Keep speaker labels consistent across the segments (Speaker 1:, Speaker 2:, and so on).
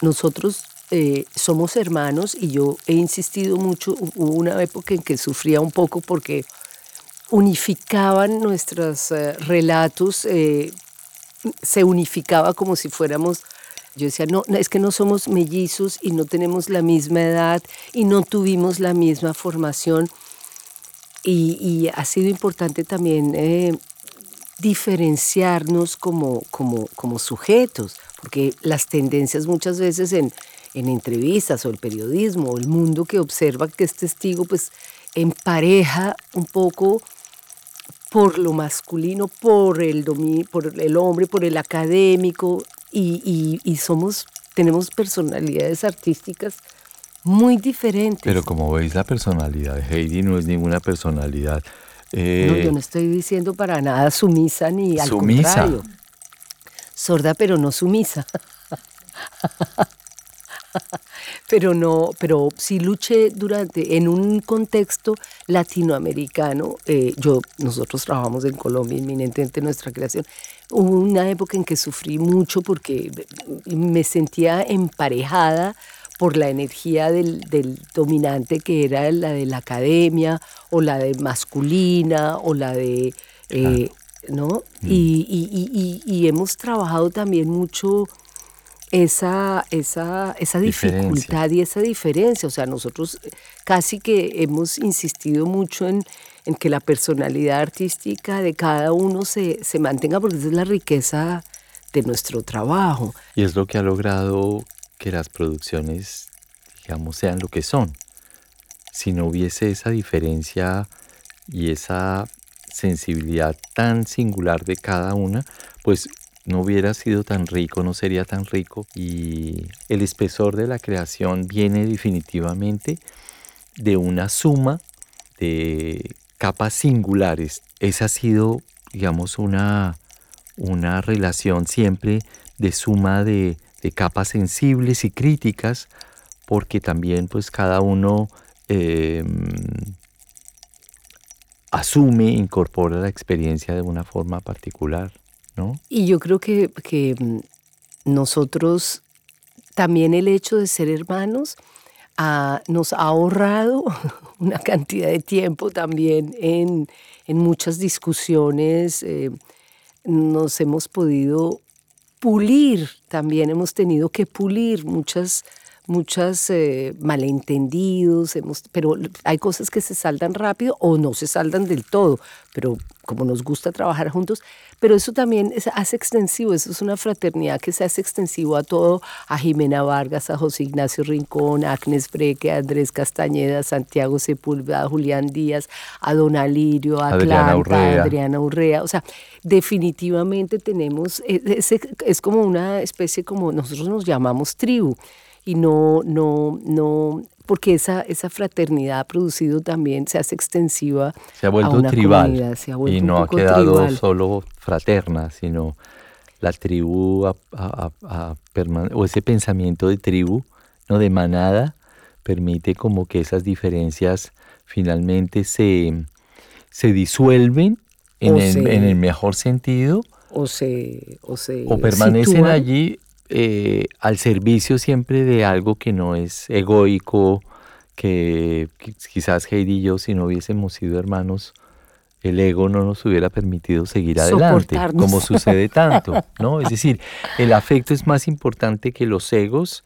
Speaker 1: nosotros eh, somos hermanos y yo he insistido mucho, hubo una época en que sufría un poco porque unificaban nuestros eh, relatos, eh, se unificaba como si fuéramos, yo decía, no, es que no somos mellizos y no tenemos la misma edad y no tuvimos la misma formación. Y, ha sido importante también diferenciarnos como, como, como sujetos, porque las tendencias muchas veces en, en entrevistas o el periodismo o el mundo que observa que es testigo, pues empareja un poco por lo masculino, por el, por el hombre, por el académico, y, somos, tenemos personalidades artísticas muy diferentes.
Speaker 2: Pero como veis, la personalidad de Heidi no es ninguna personalidad.
Speaker 1: Eh, no, yo no estoy diciendo para nada sumisa ni al contrario. Sorda, pero no sumisa. pero no, pero sí luché durante, en un contexto latinoamericano, eh, yo, nosotros trabajamos en Colombia, inminentemente nuestra creación, hubo una época en que sufrí mucho porque me sentía emparejada por la energía del, dominante que era la de la academia o la de masculina o la de... Eh, ¿no? Mm. y, hemos trabajado también mucho esa, esa, esa dificultad y esa diferencia. O sea, nosotros casi que hemos insistido mucho en, en que la personalidad artística de cada uno se, se mantenga, porque esa es la riqueza de nuestro trabajo.
Speaker 2: Y es lo que ha logrado que las producciones, digamos, sean lo que son. Si no hubiese esa diferencia y esa sensibilidad tan singular de cada una, pues no hubiera sido tan rico, no sería tan rico y el espesor de la creación viene definitivamente de una suma de capas singulares. Esa ha sido, digamos, una, una relación siempre de suma de, capas sensibles y críticas, porque también pues cada uno em, asume, incorpora la experiencia de una forma particular.
Speaker 1: Y yo creo que, mm, nosotros también el hecho de ser hermanos ah, nos ha ahorrado una cantidad de tiempo también en, muchas discusiones. Eh, nos hemos podido pulir, también hemos tenido que pulir muchas muchas eh, malentendidos, hemos, pero hay cosas que se saldan rápido o no se saldan del todo, pero como nos gusta trabajar juntos, pero eso también se hace extensivo, eso es una fraternidad que se hace extensivo a todo, a Jimena Vargas, a José Ignacio Rincón, a Agnes Breque, a Andrés Castañeda, a Santiago Sepúlveda, a Julián Díaz, a Don Alirio, a Adriana a Adriana Urrea, o sea, definitivamente tenemos, e, es, es como una especie como nosotros nos llamamos tribu, y no, no, no, porque esa, esa fraternidad ha producido también, se hace extensiva.
Speaker 2: Se ha vuelto tribal y no ha quedado solo fraterna, sino la tribu o ese pensamiento de tribu, no de manada, permite como que esas diferencias finalmente se, se disuelven en el, en el, mejor sentido.
Speaker 1: O se, o se
Speaker 2: o permanecen allí eh, al servicio siempre de algo que no es egoico, que, quizás Heidi y yo, si no hubiésemos sido hermanos, el ego no nos hubiera permitido seguir adelante, como sucede tanto, ¿no? Es decir, el afecto es más importante que los egos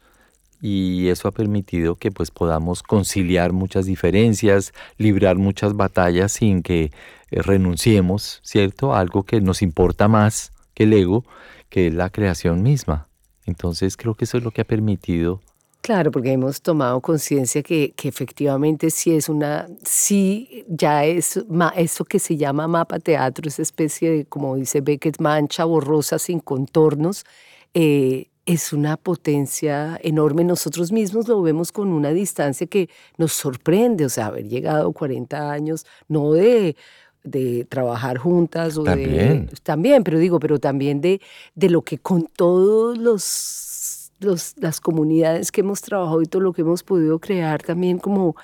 Speaker 2: y eso ha permitido que pues podamos conciliar muchas diferencias, librar muchas batallas sin que eh, renunciemos, ¿cierto? A algo que nos importa más que el ego, que es la creación misma. Entonces creo que eso es lo que ha permitido.
Speaker 1: Claro, porque hemos tomado conciencia que, que, efectivamente sí es una, sí ya es eso que se llama mapa teatro, esa especie de, como dice Beckett, mancha borrosa sin contornos, eh, es una potencia enorme. Nosotros mismos lo vemos con una distancia que nos sorprende, o sea, haber llegado 40 años, no de de trabajar juntas o
Speaker 2: también.
Speaker 1: de también pero digo pero también de, de lo que con todos los, los las comunidades que hemos trabajado y todo lo que hemos podido crear también como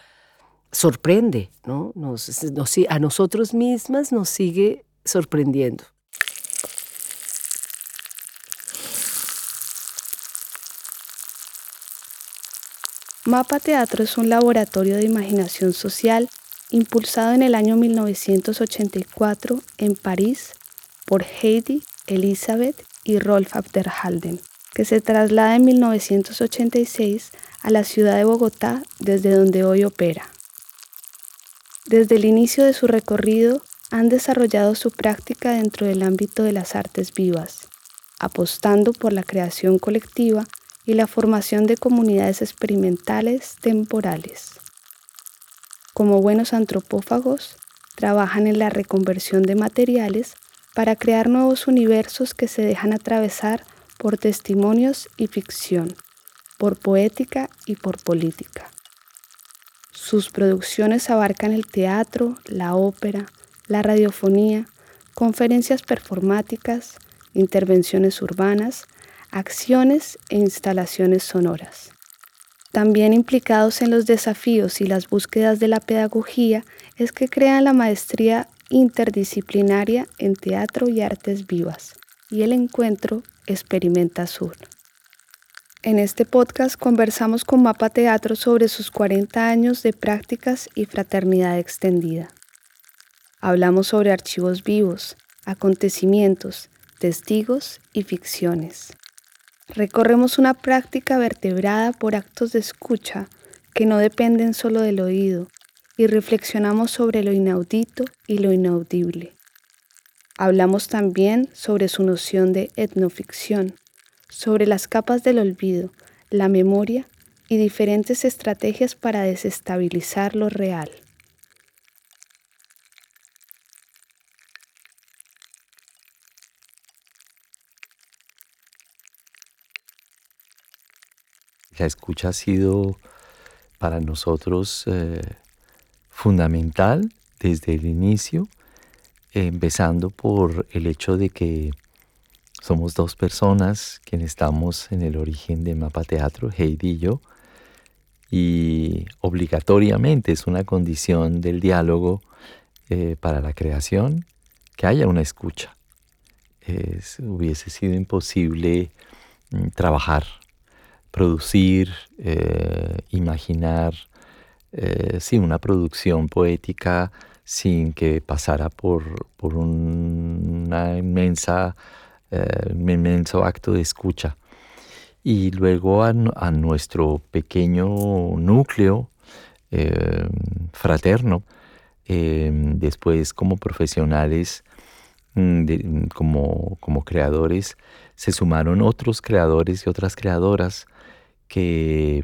Speaker 1: sorprende no nos, a nosotros mismas nos sigue sorprendiendo
Speaker 3: Mapa Teatro es un laboratorio de imaginación social impulsado en el año 1984 en París por Heidi, Elizabeth y Rolf Abderhalden, que se traslada en 1986 a la ciudad de Bogotá desde donde hoy opera. Desde el inicio de su recorrido han desarrollado su práctica dentro del ámbito de las artes vivas, apostando por la creación colectiva y la formación de comunidades experimentales temporales. Como buenos antropófagos, trabajan en la reconversión de materiales para crear nuevos universos que se dejan atravesar por testimonios y ficción, por poética y por política. Sus producciones abarcan el teatro, la ópera, la radiofonía, conferencias performáticas, intervenciones urbanas, acciones e instalaciones sonoras. También implicados en los desafíos y las búsquedas de la pedagogía es que crean la maestría interdisciplinaria en teatro y artes vivas y el encuentro Experimenta Sur. En este podcast conversamos con Mapa Teatro sobre sus 40 años de prácticas y fraternidad extendida. Hablamos sobre archivos vivos, acontecimientos, testigos y ficciones. Recorremos una práctica vertebrada por actos de escucha que no dependen solo del oído y reflexionamos sobre lo inaudito y lo inaudible. Hablamos también sobre su noción de etnoficción, sobre las capas del olvido, la memoria y diferentes estrategias para desestabilizar lo real.
Speaker 2: La escucha ha sido para nosotros eh, fundamental desde el inicio, empezando por el hecho de que somos dos personas quienes estamos en el origen de Mapa Teatro, Heidi y yo, y obligatoriamente es una condición del diálogo eh, para la creación que haya una escucha. hubiese sido imposible mm, trabajar producir, eh, imaginar, eh, sí, una producción poética sin que pasara por, por una eh, un inmenso acto de escucha. Y luego a, nuestro pequeño núcleo fraterno, después como profesionales, mm, como, como creadores, se sumaron otros creadores y otras creadoras que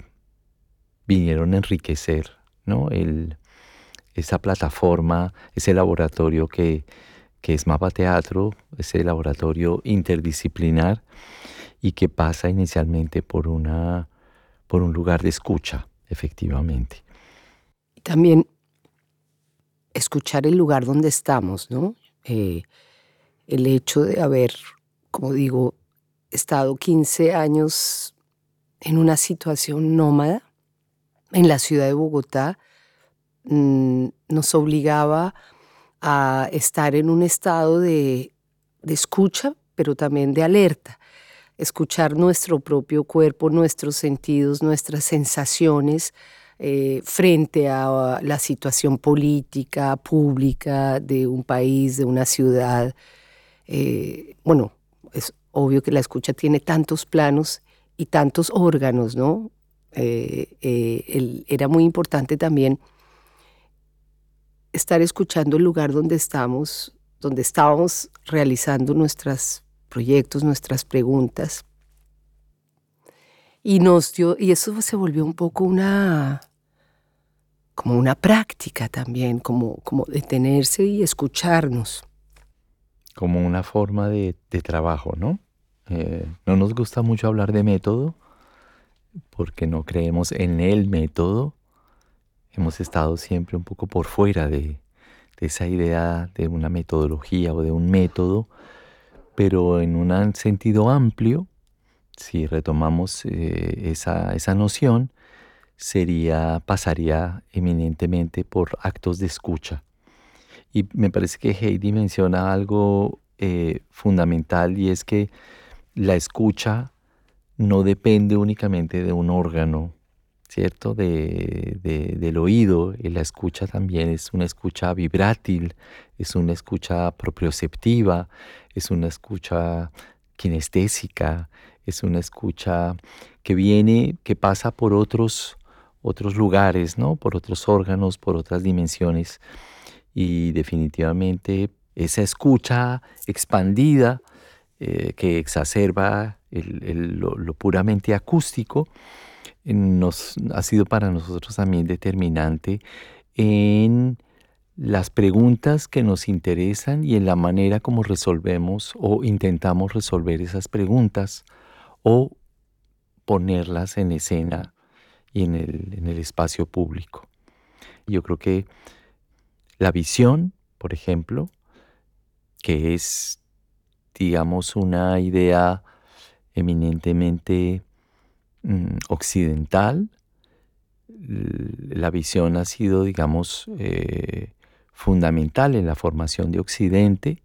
Speaker 2: vinieron a enriquecer ¿no? Esa plataforma, ese laboratorio que, es Mapa Teatro, ese laboratorio interdisciplinar y que pasa inicialmente por, una, por un lugar de escucha, efectivamente.
Speaker 1: También escuchar el lugar donde estamos, ¿no? Eh, el hecho de haber, como digo, estado 15 años en una situación nómada en la ciudad de Bogotá, mm, nos obligaba a estar en un estado de, escucha, pero también de alerta. Escuchar nuestro propio cuerpo, nuestros sentidos, nuestras sensaciones eh, frente a la situación política, pública de un país, de una ciudad. Eh, bueno, es obvio que la escucha tiene tantos planos y tantos órganos, ¿no? Eh, eh, era muy importante también estar escuchando el lugar donde estamos, donde estábamos realizando nuestros proyectos, nuestras preguntas. Y nos dio, y eso se volvió un poco una, como una práctica también, como, como detenerse y escucharnos.
Speaker 2: Como una forma de trabajo, ¿no? Eh, no nos gusta mucho hablar de método porque no creemos en el método. Hemos estado siempre un poco por fuera de, esa idea de una metodología o de un método, pero en un sentido amplio, si retomamos eh, esa, esa noción, sería, pasaría eminentemente por actos de escucha. Y me parece que Heidi menciona algo eh, fundamental y es que la escucha no depende únicamente de un órgano, ¿cierto? De, del oído. Y la escucha también es una escucha vibrátil, es una escucha proprioceptiva, es una escucha kinestésica, es una escucha que viene, que pasa por otros, otros lugares, ¿no? Por otros órganos, por otras dimensiones. Y definitivamente esa escucha expandida eh, que exacerba lo, puramente acústico, nos, ha sido para nosotros también determinante en las preguntas que nos interesan y en la manera como resolvemos o intentamos resolver esas preguntas o ponerlas en escena y en el espacio público. Yo creo que la visión, por ejemplo, que es, digamos, una idea eminentemente mm, occidental. La visión ha sido, digamos, eh, fundamental en la formación de Occidente.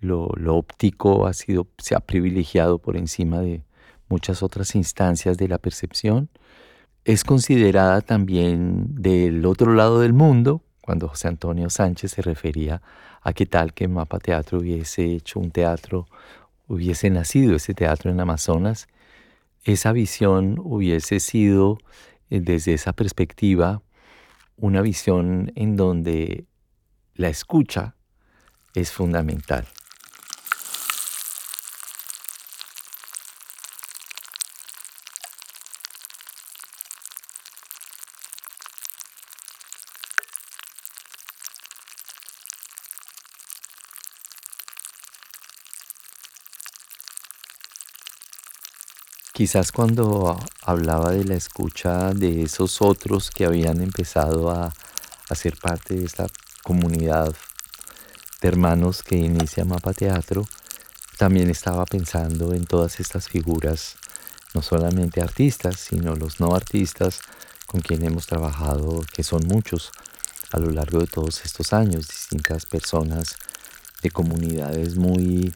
Speaker 2: Lo, óptico ha sido, se ha privilegiado por encima de muchas otras instancias de la percepción. Es considerada también del otro lado del mundo, cuando José Antonio Sánchez se refería a qué tal que Mapa Teatro hubiese hecho un teatro hubiese nacido ese teatro en Amazonas, esa visión hubiese sido eh, desde esa perspectiva una visión en donde la escucha es fundamental. Quizás cuando hablaba de la escucha de esos otros que habían empezado a, a ser parte de esta comunidad de hermanos que inicia Mapa Teatro, también estaba pensando en todas estas figuras, no solamente artistas, sino los no artistas con quien hemos trabajado, que son muchos a lo largo de todos estos años, distintas personas de comunidades muy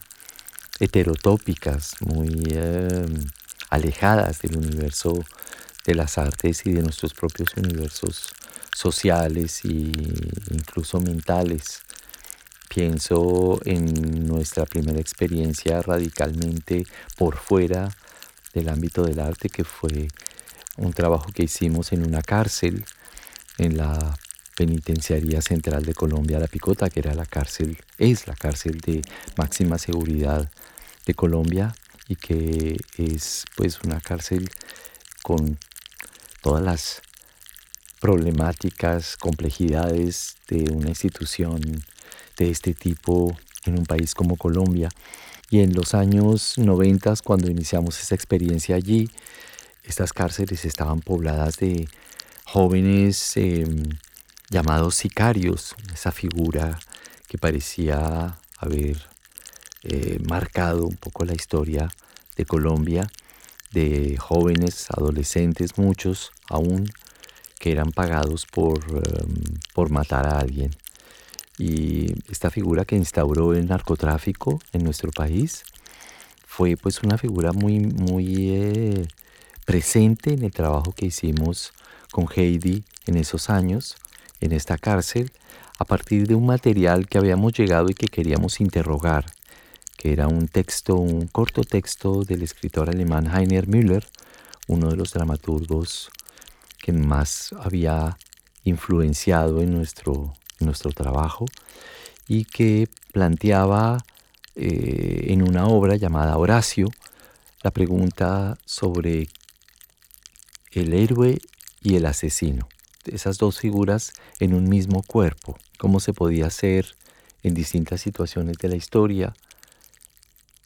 Speaker 2: heterotópicas, muy... Em, alejadas del universo de las artes y de nuestros propios universos sociales e incluso mentales. Pienso en nuestra primera experiencia radicalmente por fuera del ámbito del arte, que fue un trabajo que hicimos en una cárcel, en la Penitenciaría Central de Colombia, La Picota, que era la cárcel, es la cárcel de máxima seguridad de Colombia, y que es pues una cárcel con todas las problemáticas, complejidades de una institución de este tipo en un país como Colombia. Y en los años 90, cuando iniciamos esta experiencia allí, estas cárceles estaban pobladas de jóvenes em, llamados sicarios, esa figura que parecía haber eh, marcado un poco la historia de Colombia, de jóvenes, adolescentes, muchos aún, que eran pagados por, em, por matar a alguien. Y esta figura que instauró el narcotráfico en nuestro país fue pues una figura muy, muy eh, presente en el trabajo que hicimos con Heidi en esos años, en esta cárcel, a partir de un material que habíamos llegado y que queríamos interrogar que era un texto, un corto texto del escritor alemán Heiner Müller, uno de los dramaturgos que más había influenciado en nuestro, nuestro trabajo y que planteaba eh, en una obra llamada Horacio la pregunta sobre el héroe y el asesino, esas dos figuras en un mismo cuerpo, cómo se podía hacer en distintas situaciones de la historia,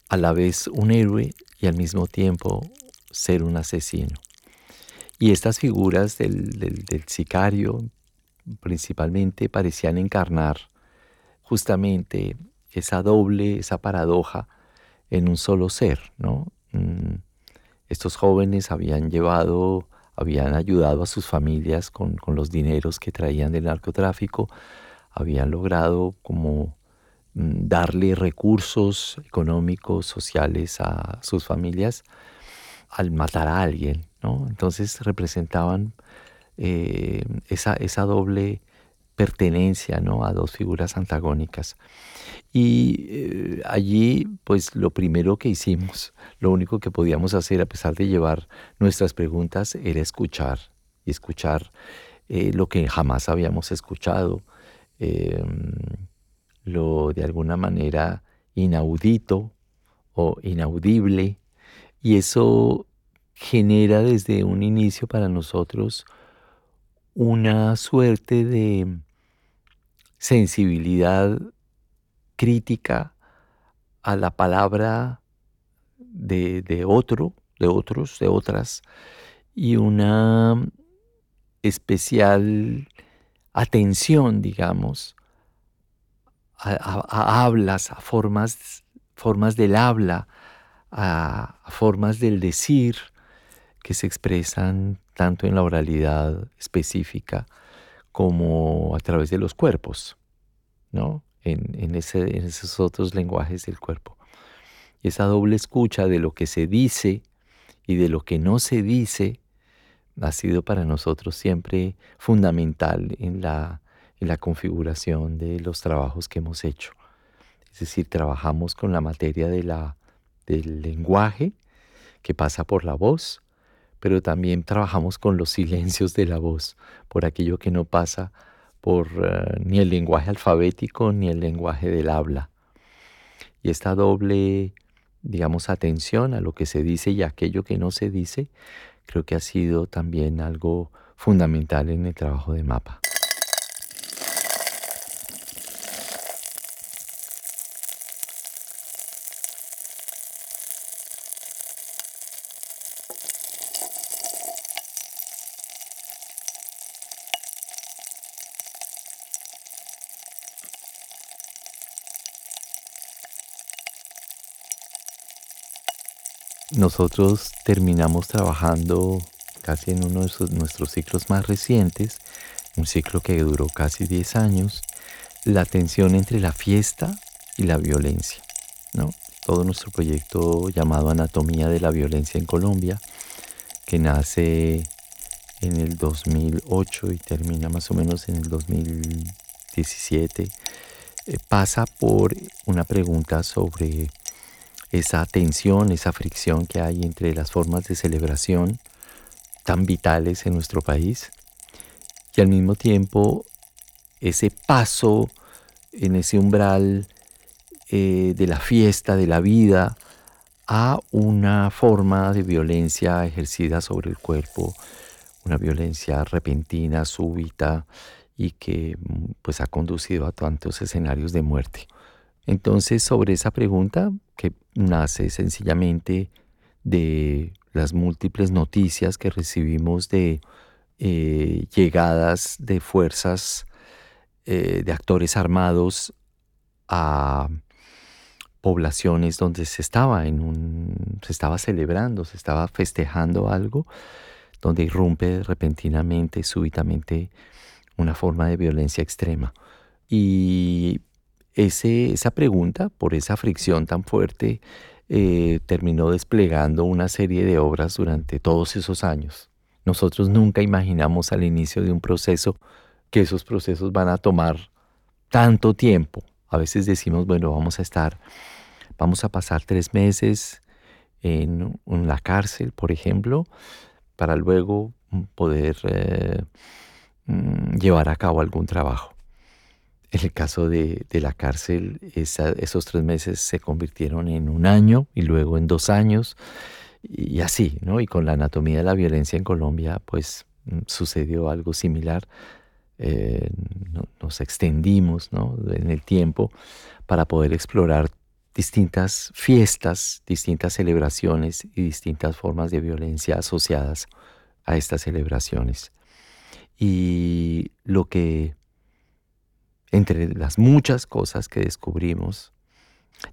Speaker 2: a la vez un héroe y al mismo tiempo ser un asesino. Y estas figuras del, sicario principalmente parecían encarnar justamente esa doble, esa paradoja en un solo ser, ¿no? Mm, estos jóvenes habían llevado, habían ayudado a sus familias con, con los dineros que traían del narcotráfico, habían logrado como darle recursos económicos, sociales a sus familias al matar a alguien, ¿no? Entonces representaban eh, esa, esa, doble pertenencia ¿no? a dos figuras antagónicas. Y eh, allí, pues lo primero que hicimos, lo único que podíamos hacer a pesar de llevar nuestras preguntas, era escuchar y escuchar eh, lo que jamás habíamos escuchado, em, lo de alguna manera inaudito o inaudible, y eso genera desde un inicio para nosotros una suerte de sensibilidad crítica a la palabra de, de otro, de otros, de otras, y una especial atención, digamos, a, hablas, a formas, formas del habla, a, formas del decir que se expresan tanto en la oralidad específica como a través de los cuerpos, ¿no? En, en, en esos otros lenguajes del cuerpo. Esa doble escucha de lo que se dice y de lo que no se dice ha sido para nosotros siempre fundamental en la, en la configuración de los trabajos que hemos hecho. Es decir, trabajamos con la materia del lenguaje que pasa por la voz, pero también trabajamos con los silencios de la voz, por aquello que no pasa por eh, ni el lenguaje alfabético ni el lenguaje del habla. Y esta doble, digamos, atención a lo que se dice y a aquello que no se dice, creo que ha sido también algo fundamental en el trabajo de mapa. Nosotros terminamos trabajando casi en uno de nuestros ciclos más recientes, un ciclo que duró casi 10 años, la tensión entre la fiesta y la violencia. ¿no? Todo nuestro proyecto llamado Anatomía de la Violencia en Colombia, que nace en el 2008 y termina más o menos en el 2017, eh, pasa por una pregunta sobre esa tensión, esa fricción que hay entre las formas de celebración tan vitales en nuestro país y al mismo tiempo ese paso en ese umbral eh, de la fiesta, de la vida, a una forma de violencia ejercida sobre el cuerpo, una violencia repentina, súbita y que pues ha conducido a tantos escenarios de muerte. Entonces, sobre esa pregunta, que nace sencillamente de las múltiples noticias que recibimos de eh, llegadas de fuerzas eh, de actores armados a poblaciones donde se estaba en un se estaba celebrando, se estaba festejando algo, donde irrumpe repentinamente, súbitamente una forma de violencia extrema. Y esa pregunta, por esa fricción tan fuerte, eh, terminó desplegando una serie de obras durante todos esos años. Nosotros nunca imaginamos al inicio de un proceso que esos procesos van a tomar tanto tiempo. A veces decimos, bueno, vamos a estar, vamos a pasar tres meses en, la cárcel, por ejemplo, para luego poder eh, mm, llevar a cabo algún trabajo. En el caso de, la cárcel, esos tres meses se convirtieron en un año y luego en dos años y así, ¿no? Y con la anatomía de la violencia en Colombia, pues mm, sucedió algo similar. Eh, nos extendimos ¿no? en el tiempo para poder explorar distintas fiestas, distintas celebraciones y distintas formas de violencia asociadas a estas celebraciones. Y lo que entre las muchas cosas que descubrimos,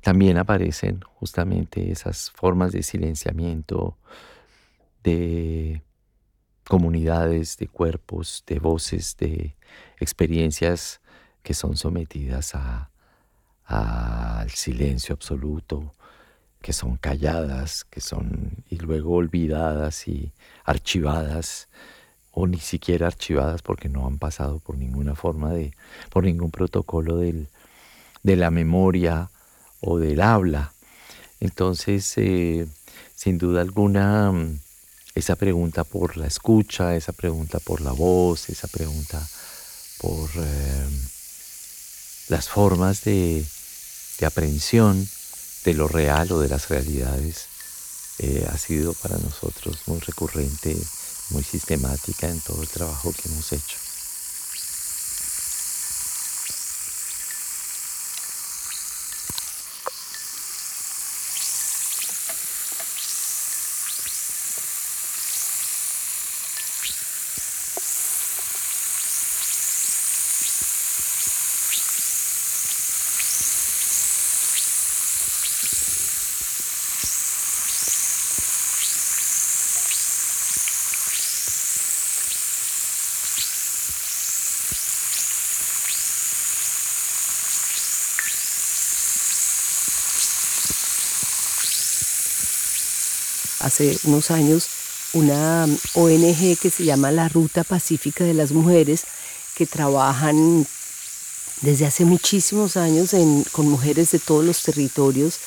Speaker 2: también aparecen justamente esas formas de silenciamiento, de comunidades, de cuerpos, de voces, de experiencias que son sometidas al silencio absoluto, que son calladas, que son y luego olvidadas y archivadas o ni siquiera archivadas porque no han pasado por ninguna forma de, por ningún protocolo del, de la memoria o del habla. Entonces, eh, sin duda alguna, esa pregunta por la escucha, esa pregunta por la voz, esa pregunta por eh, las formas de, de, aprehensión de lo real o de las realidades, eh, ha sido para nosotros muy recurrente muy sistemática en todo el trabajo que hemos hecho.
Speaker 1: Hace unos años una ONG que se llama la Ruta Pacífica de las Mujeres, que trabajan desde hace muchísimos años con mujeres de todos los territorios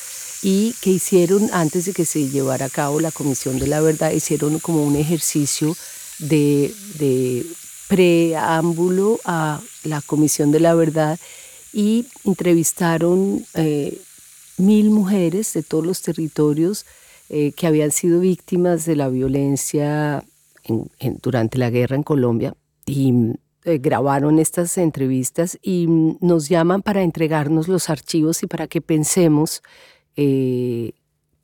Speaker 1: y que hicieron, antes de que se llevara a cabo la Comisión de la Verdad, hicieron como un ejercicio de, preámbulo a la Comisión de la Verdad y entrevistaron eh, mil mujeres de todos los territorios eh, que habían sido víctimas de la violencia durante la guerra en Colombia y eh, grabaron estas entrevistas y mm, nos llaman para entregarnos los archivos y para que pensemos eh,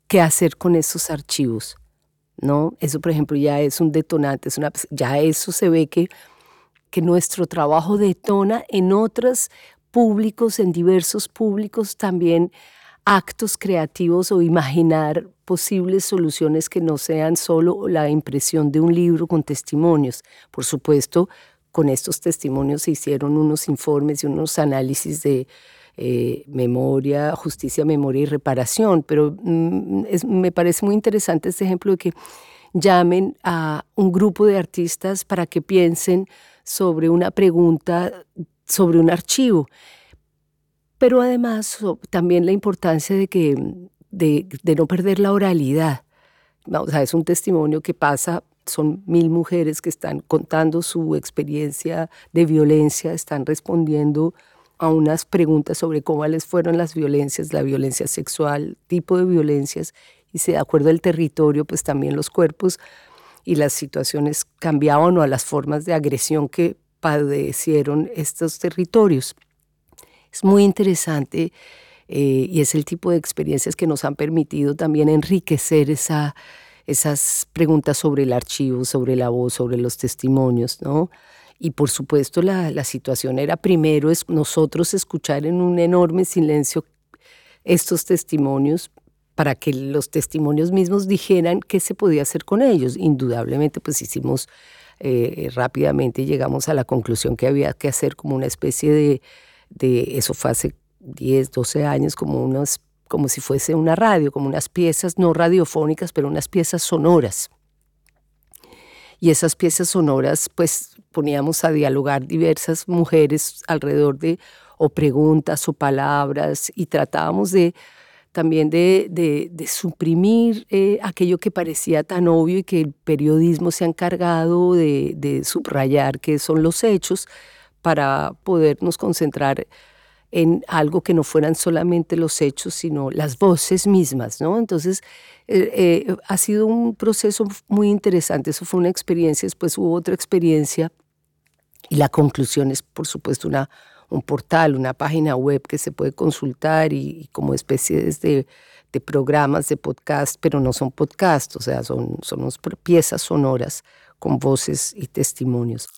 Speaker 1: qué hacer con esos archivos. ¿no? Eso, por ejemplo, ya es un detonante, es una, ya eso se ve que, que nuestro trabajo detona en otros públicos, en diversos públicos también actos creativos o imaginar posibles soluciones que no sean solo la impresión de un libro con testimonios. Por supuesto, con estos testimonios se hicieron unos informes y unos análisis de eh, memoria, justicia, memoria y reparación, pero mm, me parece muy interesante este ejemplo de que llamen a un grupo de artistas para que piensen sobre una pregunta, sobre un archivo pero además también la importancia de, que, de, no perder la oralidad. O sea, es un testimonio que pasa, son mil mujeres que están contando su experiencia de violencia, están respondiendo a unas preguntas sobre cómo les fueron las violencias, la violencia sexual, tipo de violencias, y de acuerdo al territorio, pues también los cuerpos y las situaciones cambiaban o a las formas de agresión que padecieron estos territorios. Es muy interesante eh, y es el tipo de experiencias que nos han permitido también enriquecer esa, esas preguntas sobre el archivo, sobre la voz, sobre los testimonios, ¿no? Y por supuesto la, la situación era primero es nosotros escuchar en un enorme silencio estos testimonios para que los testimonios mismos dijeran qué se podía hacer con ellos. Indudablemente, pues hicimos eh, rápidamente, llegamos a la conclusión que había que hacer como una especie de de eso fue hace 10, 12 años, como, unos, como si fuese una radio, como unas piezas no radiofónicas, pero unas piezas sonoras. Y esas piezas sonoras, pues poníamos a dialogar diversas mujeres alrededor de o preguntas o palabras y tratábamos de también de, de, suprimir eh, aquello que parecía tan obvio y que el periodismo se ha encargado de, de subrayar, que son los hechos, para podernos concentrar en algo que no fueran solamente los hechos, sino las voces mismas, ¿no? Entonces, eh, eh, ha sido un proceso muy interesante, eso fue una experiencia, después hubo otra experiencia y la conclusión es, por supuesto, una, un portal, una página web que se puede consultar y, como especies de, de, programas de podcast, pero no son podcasts, o sea, son, son piezas sonoras con voces y testimonios.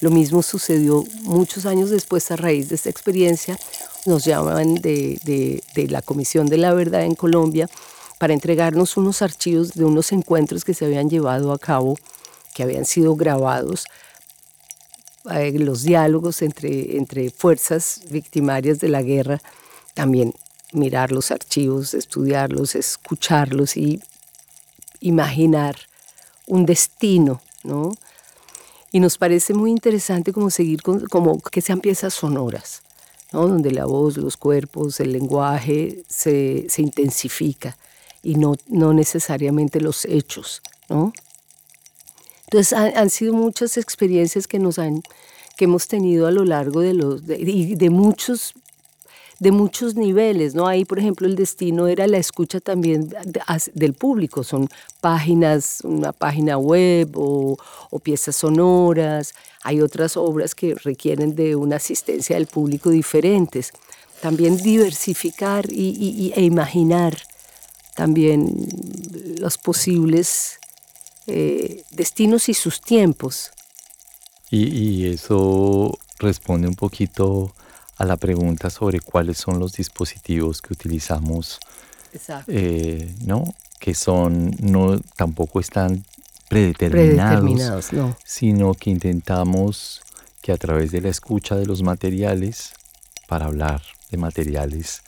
Speaker 1: Lo mismo sucedió muchos años después a raíz de esta experiencia. Nos llaman de, la Comisión de la Verdad en Colombia para entregarnos unos archivos de unos encuentros que se habían llevado a cabo, que habían sido grabados eh, los diálogos entre, entre fuerzas victimarias de la guerra, también mirar los archivos, estudiarlos, escucharlos y imaginar un destino, ¿no? Y nos parece muy interesante como seguir con, como que sean piezas sonoras, ¿no? donde la voz, los cuerpos, el lenguaje se, se intensifica y no, no necesariamente los hechos. ¿no? Entonces han, sido muchas experiencias que nos han que hemos tenido a lo largo de los de, de muchos de muchos niveles, ¿no? Ahí, por ejemplo, el destino era la escucha también del público, son páginas, una página web o, piezas sonoras, hay otras obras que requieren de una asistencia del público diferentes. También diversificar y, e imaginar también los posibles eh, destinos y sus tiempos.
Speaker 2: y eso responde un poquito a la pregunta sobre cuáles son los dispositivos que utilizamos, eh, ¿no? Que son, no, tampoco están predeterminados, sino que intentamos que a través de la escucha de los materiales, para hablar de materiales,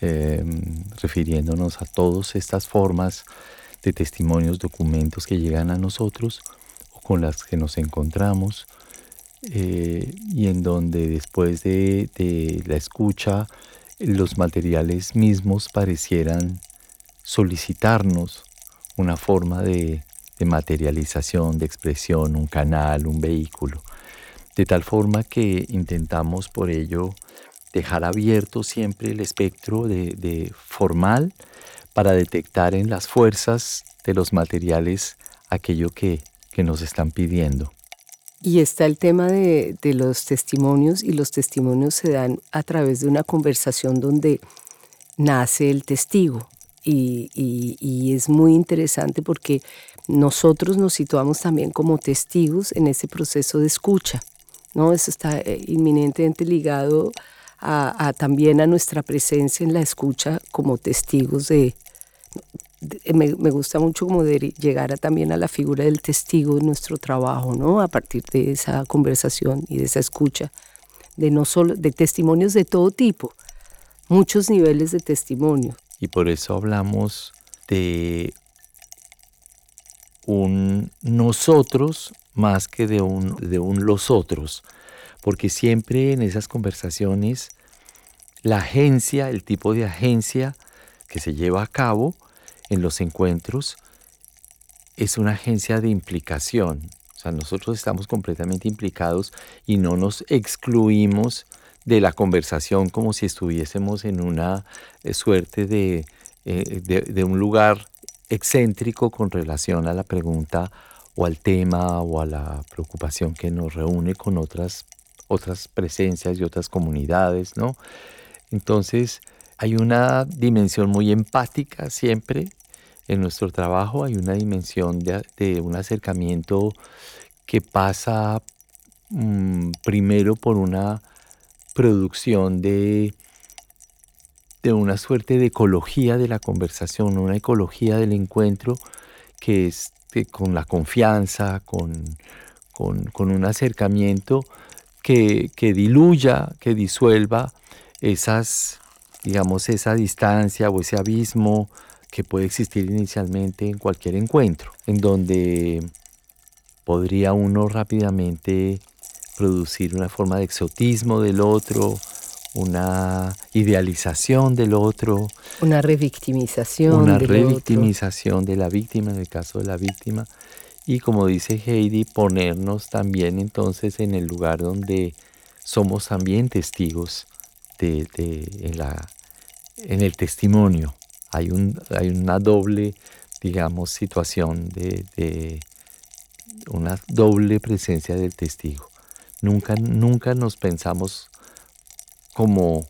Speaker 2: em, refiriéndonos a todas estas formas de testimonios, documentos que llegan a nosotros o con las que nos encontramos, eh, y en donde después de, la escucha los materiales mismos parecieran solicitarnos una forma de, materialización, de expresión, un canal, un vehículo. De tal forma que intentamos por ello dejar abierto siempre el espectro de, formal para detectar en las fuerzas de los materiales aquello que nos están pidiendo.
Speaker 1: Y está el tema de, los testimonios y los testimonios se dan a través de una conversación donde nace el testigo. Y, es muy interesante porque nosotros nos situamos también como testigos en ese proceso de escucha. ¿no? Eso está eh, inminentemente ligado a, también a nuestra presencia en la escucha como testigos de, me, gusta mucho como llegar a, también a la figura del testigo en nuestro trabajo, ¿no? A partir de esa conversación y de esa escucha, de no solo, de testimonios de todo tipo, muchos niveles de testimonio.
Speaker 2: Y por eso hablamos de un nosotros más que de un, de un los otros, porque siempre en esas conversaciones la agencia, el tipo de agencia que se lleva a cabo, en los encuentros es una agencia de implicación. O sea, nosotros estamos completamente implicados y no nos excluimos de la conversación como si estuviésemos en una eh, suerte de, eh, de, un lugar excéntrico con relación a la pregunta o al tema o a la preocupación que nos reúne con otras, otras presencias y otras comunidades, ¿no? Entonces, hay una dimensión muy empática siempre en nuestro trabajo, hay una dimensión de, un acercamiento que pasa mm, primero por una producción de, de una suerte de ecología de la conversación, una ecología del encuentro que es con la confianza, con, con, un acercamiento que, que diluya, que disuelva esas digamos, esa distancia o ese abismo que puede existir inicialmente en cualquier encuentro, en donde podría uno rápidamente producir una forma de exotismo del otro, una idealización del otro.
Speaker 1: Una revictimización.
Speaker 2: Una revictimización de la víctima, en el caso de la víctima. Y como dice Heidi, ponernos también entonces en el lugar donde somos también testigos de, de la en el testimonio. Hay, un, hay una doble, digamos, situación de, una doble presencia del testigo. Nunca, nunca nos pensamos como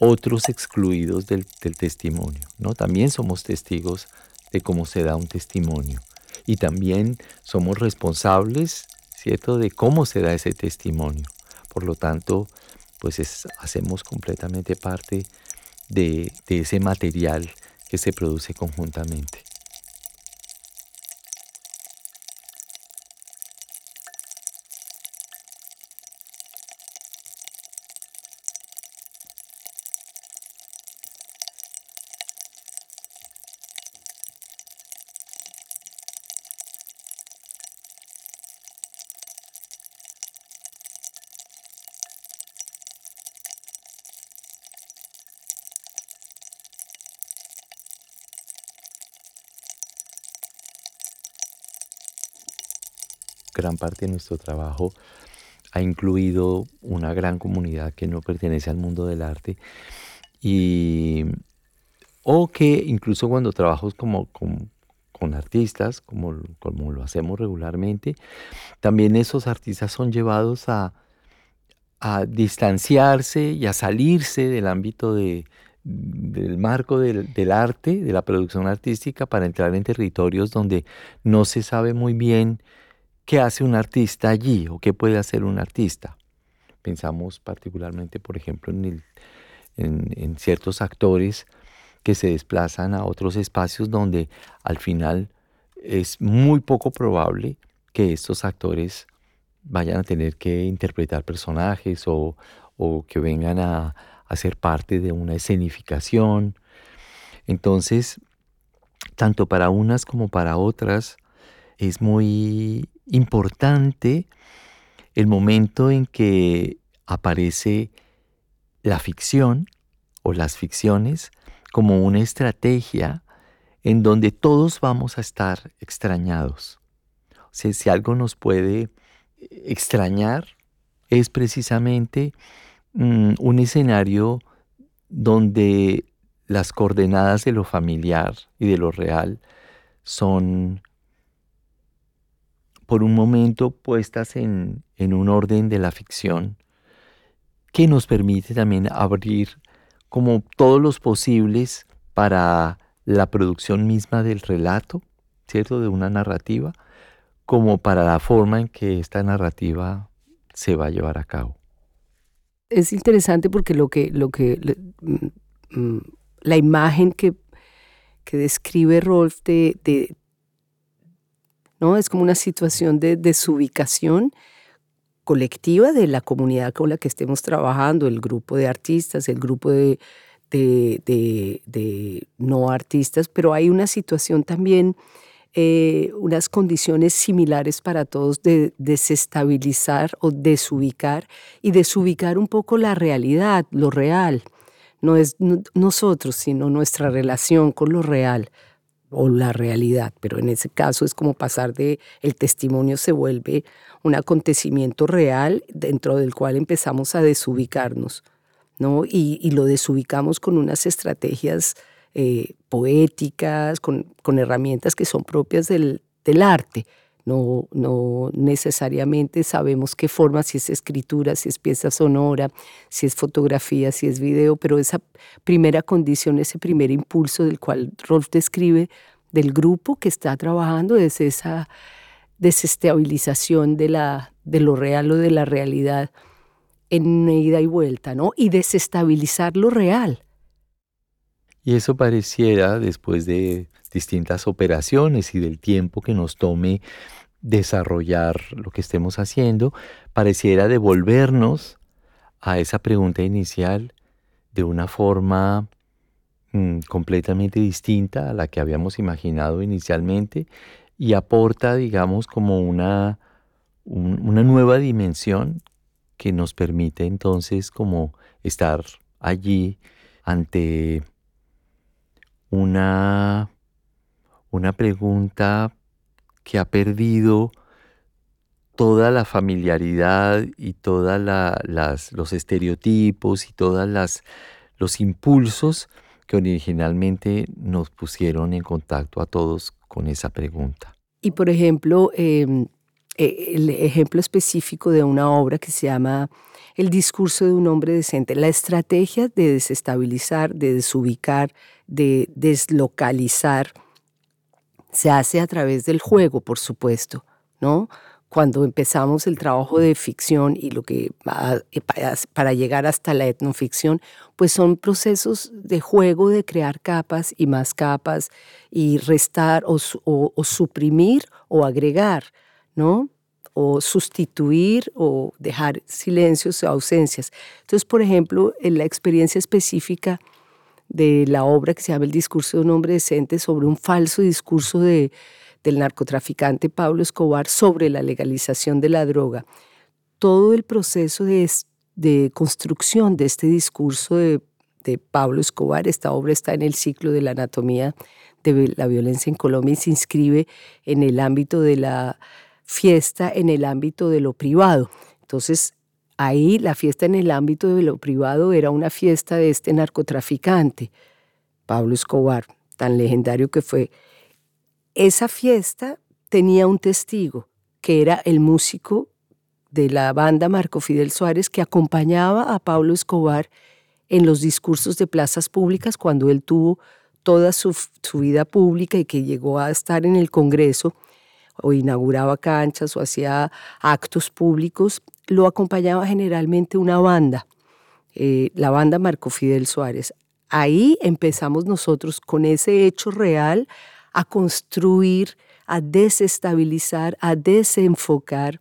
Speaker 2: otros excluidos del, testimonio, ¿no? También somos testigos de cómo se da un testimonio y también somos responsables, ¿cierto?, de cómo se da ese testimonio. Por lo tanto, pues hacemos completamente parte de, ese material que se produce conjuntamente. Gran parte de nuestro trabajo ha incluido una gran comunidad que no pertenece al mundo del arte y o que incluso cuando trabajo como, con, artistas, como, como lo hacemos regularmente, también esos artistas son llevados a, a distanciarse y a salirse del ámbito de, del marco del, del, arte, de la producción artística, para entrar en territorios donde no se sabe muy bien qué hace un artista allí o qué puede hacer un artista. Pensamos particularmente, por ejemplo, en, ciertos actores que se desplazan a otros espacios donde al final es muy poco probable que estos actores vayan a tener que interpretar personajes o, que vengan a, a ser parte de una escenificación. Entonces, tanto para unas como para otras, es muy importante el momento en que aparece la ficción o las ficciones como una estrategia en donde todos vamos a estar extrañados. O sea, si algo nos puede extrañar, es precisamente mm, un escenario donde las coordenadas de lo familiar y de lo real son por un momento puestas en, un orden de la ficción que nos permite también abrir como todos los posibles para la producción misma del relato, ¿cierto? De una narrativa, como para la forma en que esta narrativa se va a llevar a cabo.
Speaker 1: Es interesante porque lo que, lo que mm, mm, la imagen que, que describe Rolf de, ¿no? Es como una situación de desubicación colectiva de la comunidad con la que estemos trabajando, el grupo de artistas, el grupo de, no artistas, pero hay una situación también, eh, unas condiciones similares para todos de desestabilizar o desubicar y desubicar un poco la realidad, lo real. No es nosotros, sino nuestra relación con lo real o la realidad, pero en ese caso es como pasar de el testimonio se vuelve un acontecimiento real dentro del cual empezamos a desubicarnos, ¿no? Y, lo desubicamos con unas estrategias eh, poéticas, con, con, herramientas que son propias del, del arte, no, no, necesariamente sabemos qué forma, si es escritura, si es pieza sonora, si es fotografía, si es video, pero esa primera condición, ese primer impulso del cual Rolf describe del grupo que está trabajando es esa desestabilización de, la, de lo real o de la realidad en ida y vuelta, ¿no? Y desestabilizar lo real.
Speaker 2: Y eso pareciera, después de distintas operaciones y del tiempo que nos tome desarrollar lo que estemos haciendo, pareciera devolvernos a esa pregunta inicial de una forma mm, completamente distinta a la que habíamos imaginado inicialmente y aporta, digamos, como una, una nueva dimensión que nos permite entonces como estar allí ante una, una pregunta que ha perdido toda la familiaridad y todos los estereotipos y todos los impulsos que originalmente nos pusieron en contacto a todos con esa pregunta.
Speaker 1: Y por ejemplo, em, e, el ejemplo específico de una obra que se llama El discurso de un hombre decente, la estrategia de desestabilizar, de desubicar, de deslocalizar se hace a través del juego, por supuesto, ¿no? Cuando empezamos el trabajo de ficción y lo que eh, para llegar hasta la etnoficción, pues son procesos de juego de crear capas y más capas y restar o, suprimir o agregar, ¿no? o sustituir o dejar silencios o ausencias. Entonces, por ejemplo, en la experiencia específica de la obra que se llama El discurso de un hombre decente sobre un falso discurso de, del narcotraficante Pablo Escobar sobre la legalización de la droga. Todo el proceso de, de construcción de este discurso de, de Pablo Escobar, esta obra está en el ciclo de la anatomía de la violencia en Colombia y se inscribe en el ámbito de la fiesta en el ámbito de lo privado. Entonces, ahí la fiesta en el ámbito de lo privado era una fiesta de este narcotraficante, Pablo Escobar, tan legendario que fue. Esa fiesta tenía un testigo, que era el músico de la banda Marco Fidel Suárez, que acompañaba a Pablo Escobar en los discursos de plazas públicas cuando él tuvo toda su, vida pública y que llegó a estar en el Congreso o inauguraba canchas o hacía actos públicos, lo acompañaba generalmente una banda, eh, la banda Marco Fidel Suárez. Ahí empezamos nosotros con ese hecho real a construir, a desestabilizar, a desenfocar,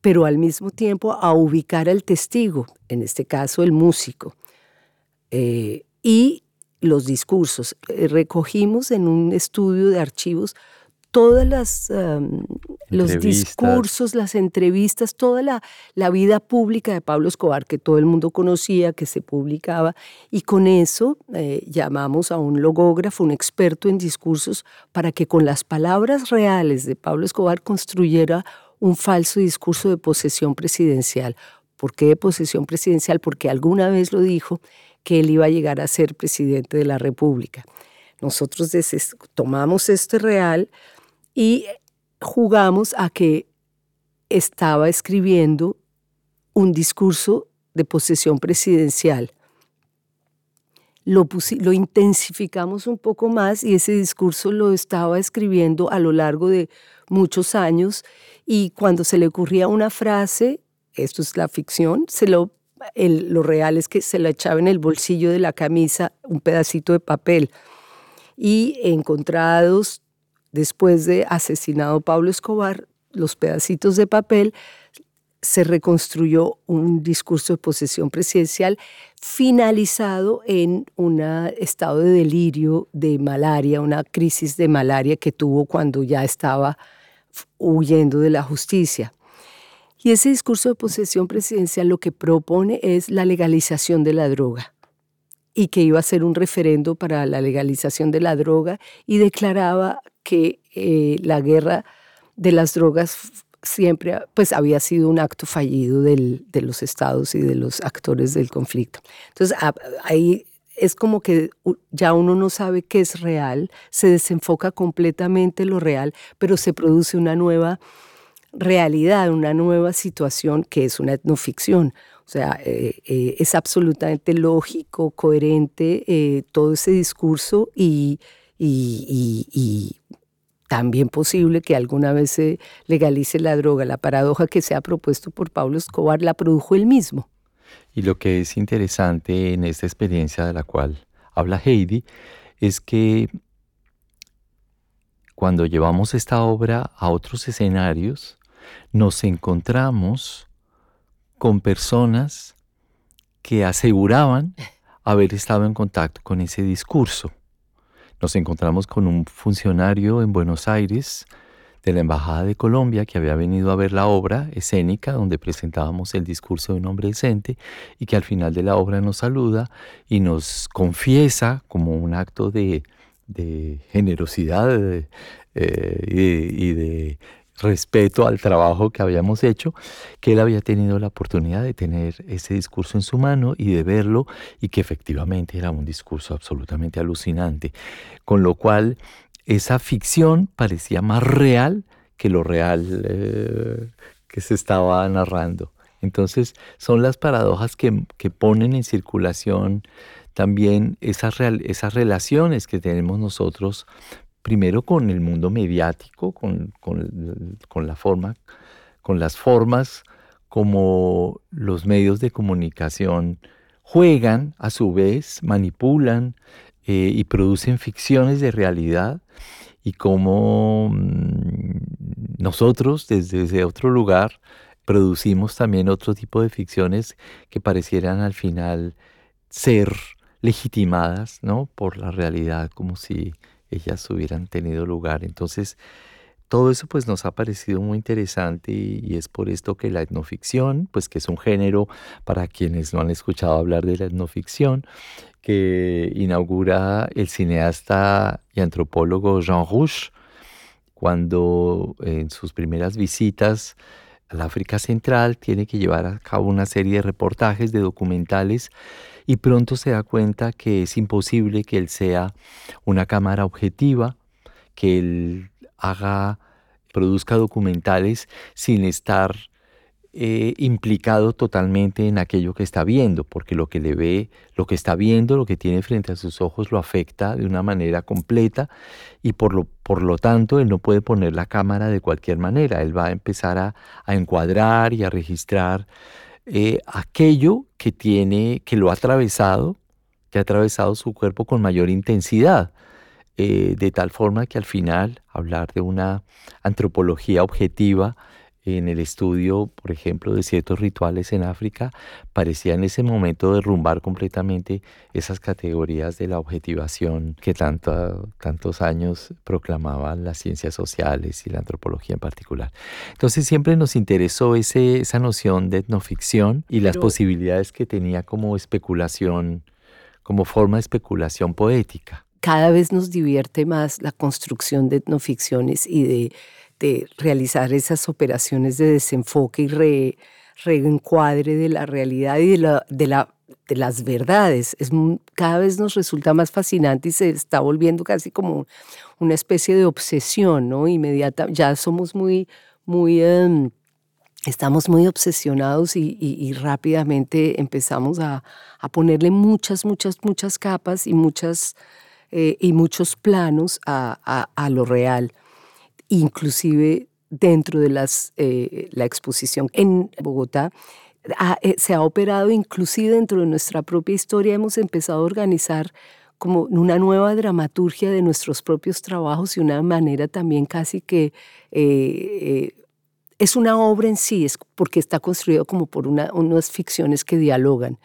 Speaker 1: pero al mismo tiempo a ubicar al testigo, en este caso el músico. Eh, y los discursos. Eh, recogimos en un estudio de archivos todas las los discursos, las entrevistas, toda la, la, vida pública de Pablo Escobar que todo el mundo conocía, que se publicaba, y con eso eh, llamamos a un logógrafo, un experto en discursos, para que con las palabras reales de Pablo Escobar construyera un falso discurso de posesión presidencial. ¿Por qué de posesión presidencial? Porque alguna vez lo dijo que él iba a llegar a ser presidente de la República. Nosotros tomamos este real y jugamos a que estaba escribiendo un discurso de posesión presidencial. Lo, intensificamos un poco más y ese discurso lo estaba escribiendo a lo largo de muchos años y cuando se le ocurría una frase, esto es la ficción, se lo lo real es que se la echaba en el bolsillo de la camisa un pedacito de papel. Y encontrados después de asesinado Pablo Escobar, los pedacitos de papel, se reconstruyó un discurso de posesión presidencial finalizado en un estado de delirio de malaria, una crisis de malaria que tuvo cuando ya estaba huyendo de la justicia. Y ese discurso de posesión presidencial lo que propone es la legalización de la droga y que iba a ser un referendo para la legalización de la droga y declaraba que eh, la guerra de las drogas siempre pues había sido un acto fallido del, de los estados y de los actores del conflicto. Entonces ahí es como que ya uno no sabe qué es real, se desenfoca completamente lo real, pero se produce una nueva realidad, una nueva situación que es una etnoficción. O sea, eh, eh, es absolutamente lógico, coherente eh, todo ese discurso y, y, también posible que alguna vez se legalice la droga. La paradoja que se ha propuesto por Pablo Escobar la produjo él mismo.
Speaker 2: Y lo que es interesante en esta experiencia de la cual habla Heidi es que cuando llevamos esta obra a otros escenarios, nos encontramos con personas que aseguraban haber estado en contacto con ese discurso. Nos encontramos con un funcionario en Buenos Aires de la Embajada de Colombia que había venido a ver la obra escénica donde presentábamos el discurso de un hombre decente y que al final de la obra nos saluda y nos confiesa como un acto de, generosidad eh, y de respeto al trabajo que habíamos hecho, que él había tenido la oportunidad de tener ese discurso en su mano y de verlo y que efectivamente era un discurso absolutamente alucinante, con lo cual esa ficción parecía más real que lo real eh, que se estaba narrando. Entonces son las paradojas que, ponen en circulación también esas, esas relaciones que tenemos nosotros primero con el mundo mediático, con, la forma, con las formas como los medios de comunicación juegan, a su vez, manipulan eh, y producen ficciones de realidad y cómo mm, nosotros desde otro lugar producimos también otro tipo de ficciones que parecieran al final ser legitimadas ¿no? por la realidad, como si ellas hubieran tenido lugar. Entonces, todo eso pues nos ha parecido muy interesante y, es por esto que la etnoficción, pues que es un género para quienes no han escuchado hablar de la etnoficción, que inaugura el cineasta y antropólogo Jean Rouge cuando en sus primeras visitas al África Central tiene que llevar a cabo una serie de reportajes, de documentales, y pronto se da cuenta que es imposible que él sea una cámara objetiva, que él haga, produzca documentales sin estar eh, implicado totalmente en aquello que está viendo, porque lo que le ve, lo que está viendo, lo que tiene frente a sus ojos lo afecta de una manera completa y por lo, por lo tanto él no puede poner la cámara de cualquier manera, él va a empezar a, encuadrar y a registrar eh, aquello que tiene, que lo ha atravesado, que ha atravesado su cuerpo con mayor intensidad. Eh, de tal forma que al final hablar de una antropología objetiva en el estudio, por ejemplo, de ciertos rituales en África, parecía en ese momento derrumbar completamente esas categorías de la objetivación que tanto, tantos años proclamaban las ciencias sociales y la antropología en particular. Entonces siempre nos interesó ese, esa noción de etnoficción y las posibilidades que tenía como especulación, como forma de especulación poética.
Speaker 1: Cada vez nos divierte más la construcción de etnoficciones y de de realizar esas operaciones de desenfoque y reencuadre de la realidad y de, la, de, la, de las verdades. Es, cada vez nos resulta más fascinante y se está volviendo casi como una especie de obsesión, ¿no? Inmediata, ya somos muy, muy, em, estamos muy obsesionados y, rápidamente empezamos a, ponerle muchas, muchas, muchas capas y, muchas, eh, y muchos planos a, a lo real inclusive dentro de las, eh, la exposición en Bogotá. Eh, se ha operado inclusive dentro de nuestra propia historia, hemos empezado a organizar como una nueva dramaturgia de nuestros propios trabajos y una manera también casi que eh, es una obra en sí, es porque está construido como por una, unas ficciones que dialogan,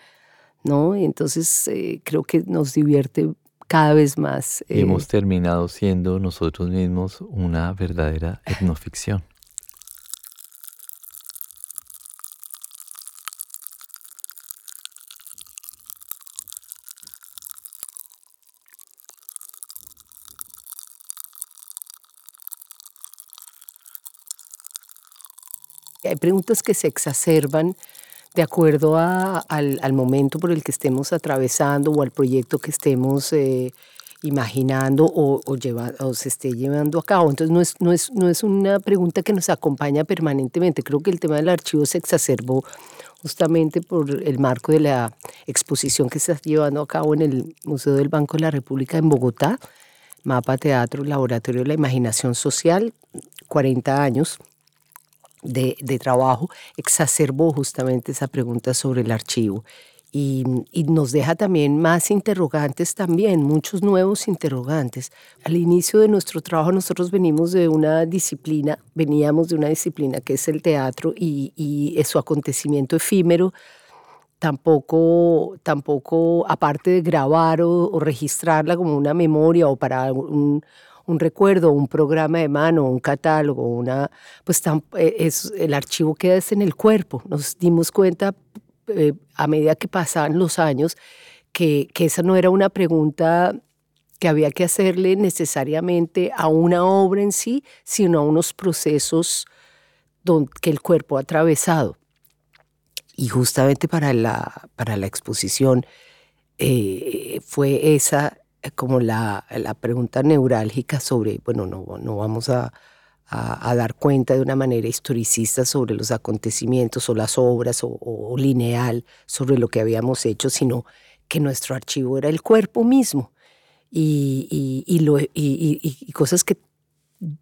Speaker 1: ¿no? entonces creo que nos divierte cada vez más.
Speaker 2: Y hemos eh, terminado siendo nosotros mismos una verdadera etnoficción.
Speaker 1: Hay preguntas que se exacerban de acuerdo al, momento por el que estemos atravesando o al proyecto que estemos eh, imaginando o, o, se esté llevando a cabo. Entonces no es, no, es, no es una pregunta que nos acompaña permanentemente. Creo que el tema del archivo se exacerbó justamente por el marco de la exposición que se está llevando a cabo en el Museo del Banco de la República en Bogotá, Mapa Teatro, Laboratorio de la Imaginación Social, 40 años de, trabajo exacerbó justamente esa pregunta sobre el archivo. Y, nos deja también más interrogantes también, muchos nuevos interrogantes. Al inicio de nuestro trabajo nosotros venimos de una disciplina, veníamos de una disciplina que es el teatro y, y su acontecimiento efímero, tampoco, tampoco aparte de grabar o, o, registrarla como una memoria o para un, un recuerdo, un programa de mano, un catálogo, una, pues eh, es, el archivo queda en el cuerpo. Nos dimos cuenta eh, a medida que pasaban los años que, que esa no era una pregunta que había que hacerle necesariamente a una obra en sí, sino a unos procesos que el cuerpo ha atravesado. Y justamente para la, para la exposición eh, fue esa como la, la, pregunta neurálgica sobre, bueno, no, no vamos a, a, dar cuenta de una manera historicista sobre los acontecimientos o las obras o, lineal sobre lo que habíamos hecho, sino que nuestro archivo era el cuerpo mismo y, y, y, lo, y cosas que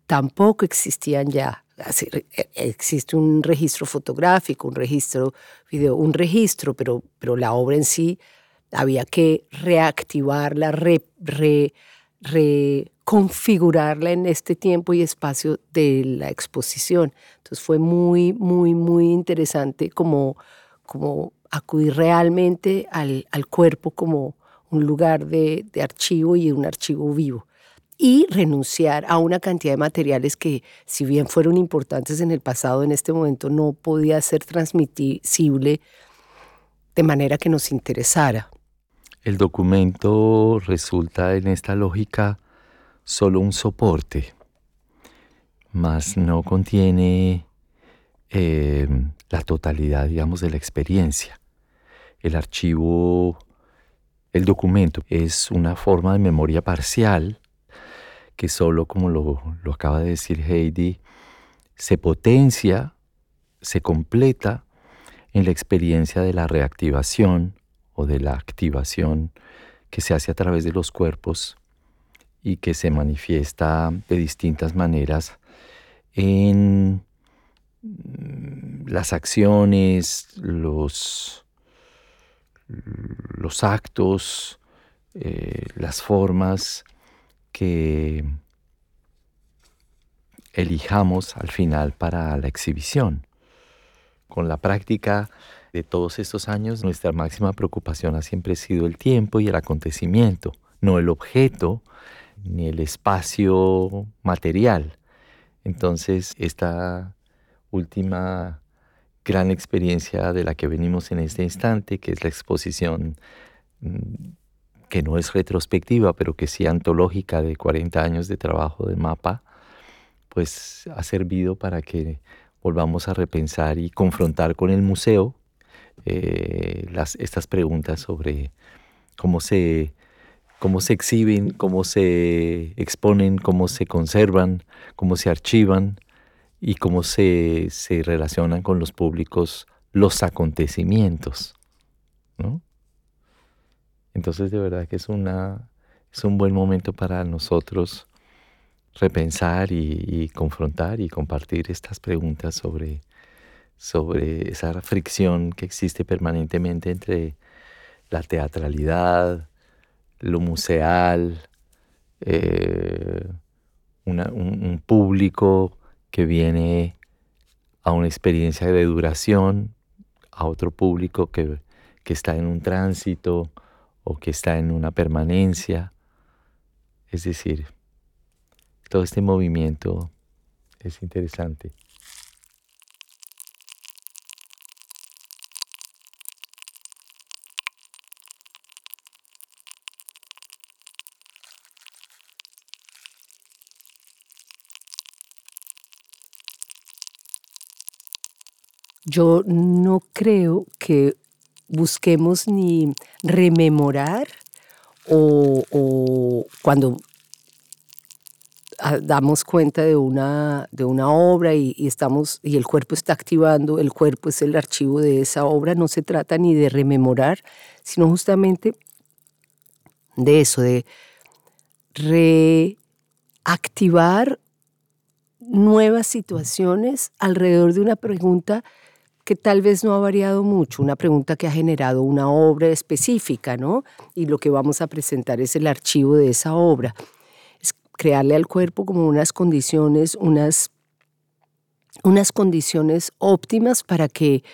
Speaker 1: tampoco existían ya. E, existe un registro fotográfico, un registro video, un registro, pero, pero la obra en sí había que reactivarla, reconfigurarla en este tiempo y espacio de la exposición. Entonces fue muy, muy, muy interesante como, como acudir realmente al, cuerpo como un lugar de, de archivo y un archivo vivo y renunciar a una cantidad de materiales que, si bien fueron importantes en el pasado, en este momento no podía ser transmisible de manera que nos interesara.
Speaker 2: El documento resulta en esta lógica solo un soporte mas no contiene eh, la totalidad, digamos, de la experiencia. El archivo, el documento, es una forma de memoria parcial que solo, como lo, lo acaba de decir Heidi, se potencia, se completa en la experiencia de la reactivación o de la activación que se hace a través de los cuerpos y que se manifiesta de distintas maneras en mm, las acciones, los, los actos, eh, las formas que elijamos al final para la exhibición. Con la práctica de todos estos años, nuestra máxima preocupación ha siempre sido el tiempo y el acontecimiento, no el objeto ni el espacio material. Entonces, esta última gran experiencia de la que venimos en este instante, que es la exposición mm, que no es retrospectiva, pero que sí antológica de 40 años de trabajo de mapa, pues ha servido para que volvamos a repensar y confrontar con el museo eh, las, estas preguntas sobre cómo se, cómo se exhiben, cómo se exponen, cómo se conservan, cómo se archivan y cómo se, se relacionan con los públicos los acontecimientos. ¿no? Entonces de verdad que es, una, es un buen momento para nosotros repensar y, confrontar y compartir estas preguntas sobre, sobre esa fricción que existe permanentemente entre la teatralidad, lo museal, eh, un, público que viene a una experiencia de duración, a otro público que, que está en un tránsito, o que está en una permanencia. Es decir, todo este movimiento es interesante.
Speaker 1: Yo no creo que busquemos ni rememorar o, cuando damos cuenta de una, de una obra y, estamos, y el cuerpo está activando, el cuerpo es el archivo de esa obra, no se trata ni de rememorar, sino justamente de eso, de reactivar nuevas situaciones alrededor de una pregunta que tal vez no ha variado mucho, una pregunta que ha generado una obra específica, ¿no? Y lo que vamos a presentar es el archivo de esa obra. Es crearle al cuerpo como unas condiciones, unas, unas condiciones óptimas para que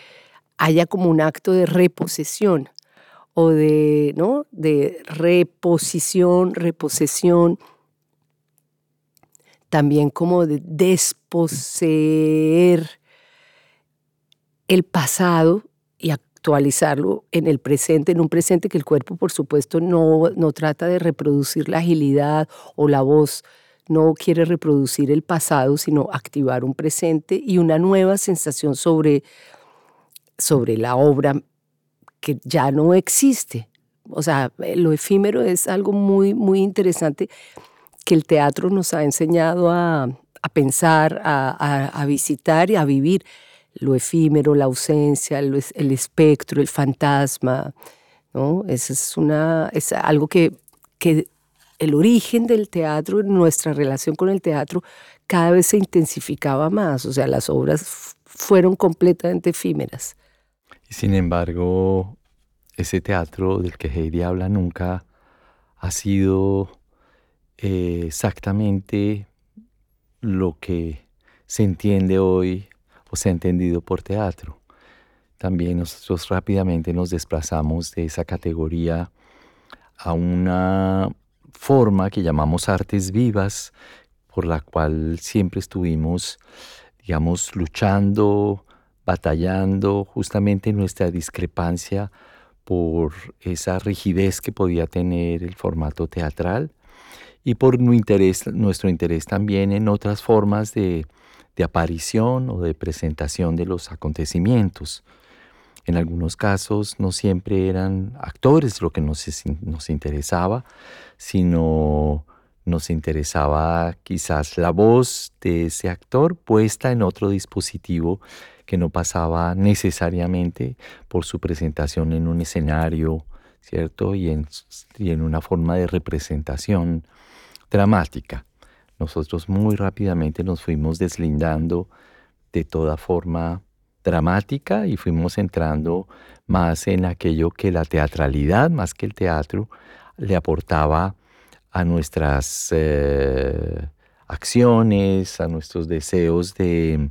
Speaker 1: haya como un acto de reposesión o de, ¿no? de reposición, reposesión, también como de desposeer el pasado y actualizarlo en el presente, en un presente que el cuerpo, por supuesto, no, no trata de reproducir la agilidad o la voz, no quiere reproducir el pasado, sino activar un presente y una nueva sensación sobre, sobre la obra que ya no existe. O sea, lo efímero es algo muy, muy interesante que el teatro nos ha enseñado a, pensar, a, a visitar y a vivir lo efímero, la ausencia, el, espectro, el fantasma, ¿no? Eso es, una, es algo que, que el origen del teatro, nuestra relación con el teatro, cada vez se intensificaba más, o sea, las obras fueron completamente efímeras.
Speaker 2: Y sin embargo, ese teatro del que Heidi habla nunca ha sido eh, exactamente lo que se entiende hoy se ha entendido por teatro. También nosotros rápidamente nos desplazamos de esa categoría a una forma que llamamos artes vivas, por la cual siempre estuvimos, digamos, luchando, batallando justamente en nuestra discrepancia por esa rigidez que podía tener el formato teatral y por nuestro interés también en otras formas de, aparición o de presentación de los acontecimientos. En algunos casos no siempre eran actores lo que nos, nos interesaba, sino nos interesaba quizás la voz de ese actor puesta en otro dispositivo que no pasaba necesariamente por su presentación en un escenario, ¿cierto? Y en, y en una forma de representación dramática. Nosotros muy rápidamente nos fuimos deslindando de toda forma dramática y fuimos entrando más en aquello que la teatralidad, más que el teatro, le aportaba a nuestras eh, acciones, a nuestros deseos de,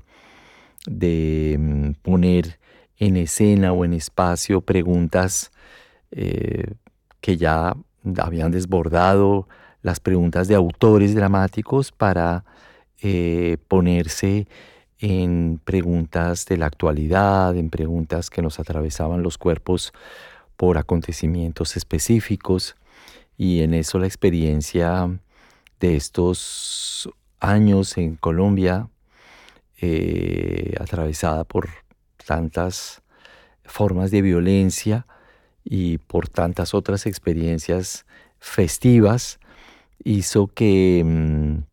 Speaker 2: de mm, poner en escena o en espacio preguntas eh, que ya habían desbordado las preguntas de autores dramáticos para eh, ponerse en preguntas de la actualidad, en preguntas que nos atravesaban los cuerpos por acontecimientos específicos. Y en eso la experiencia de estos años en Colombia, eh, atravesada por tantas formas de violencia y por tantas otras experiencias festivas, hizo que mm,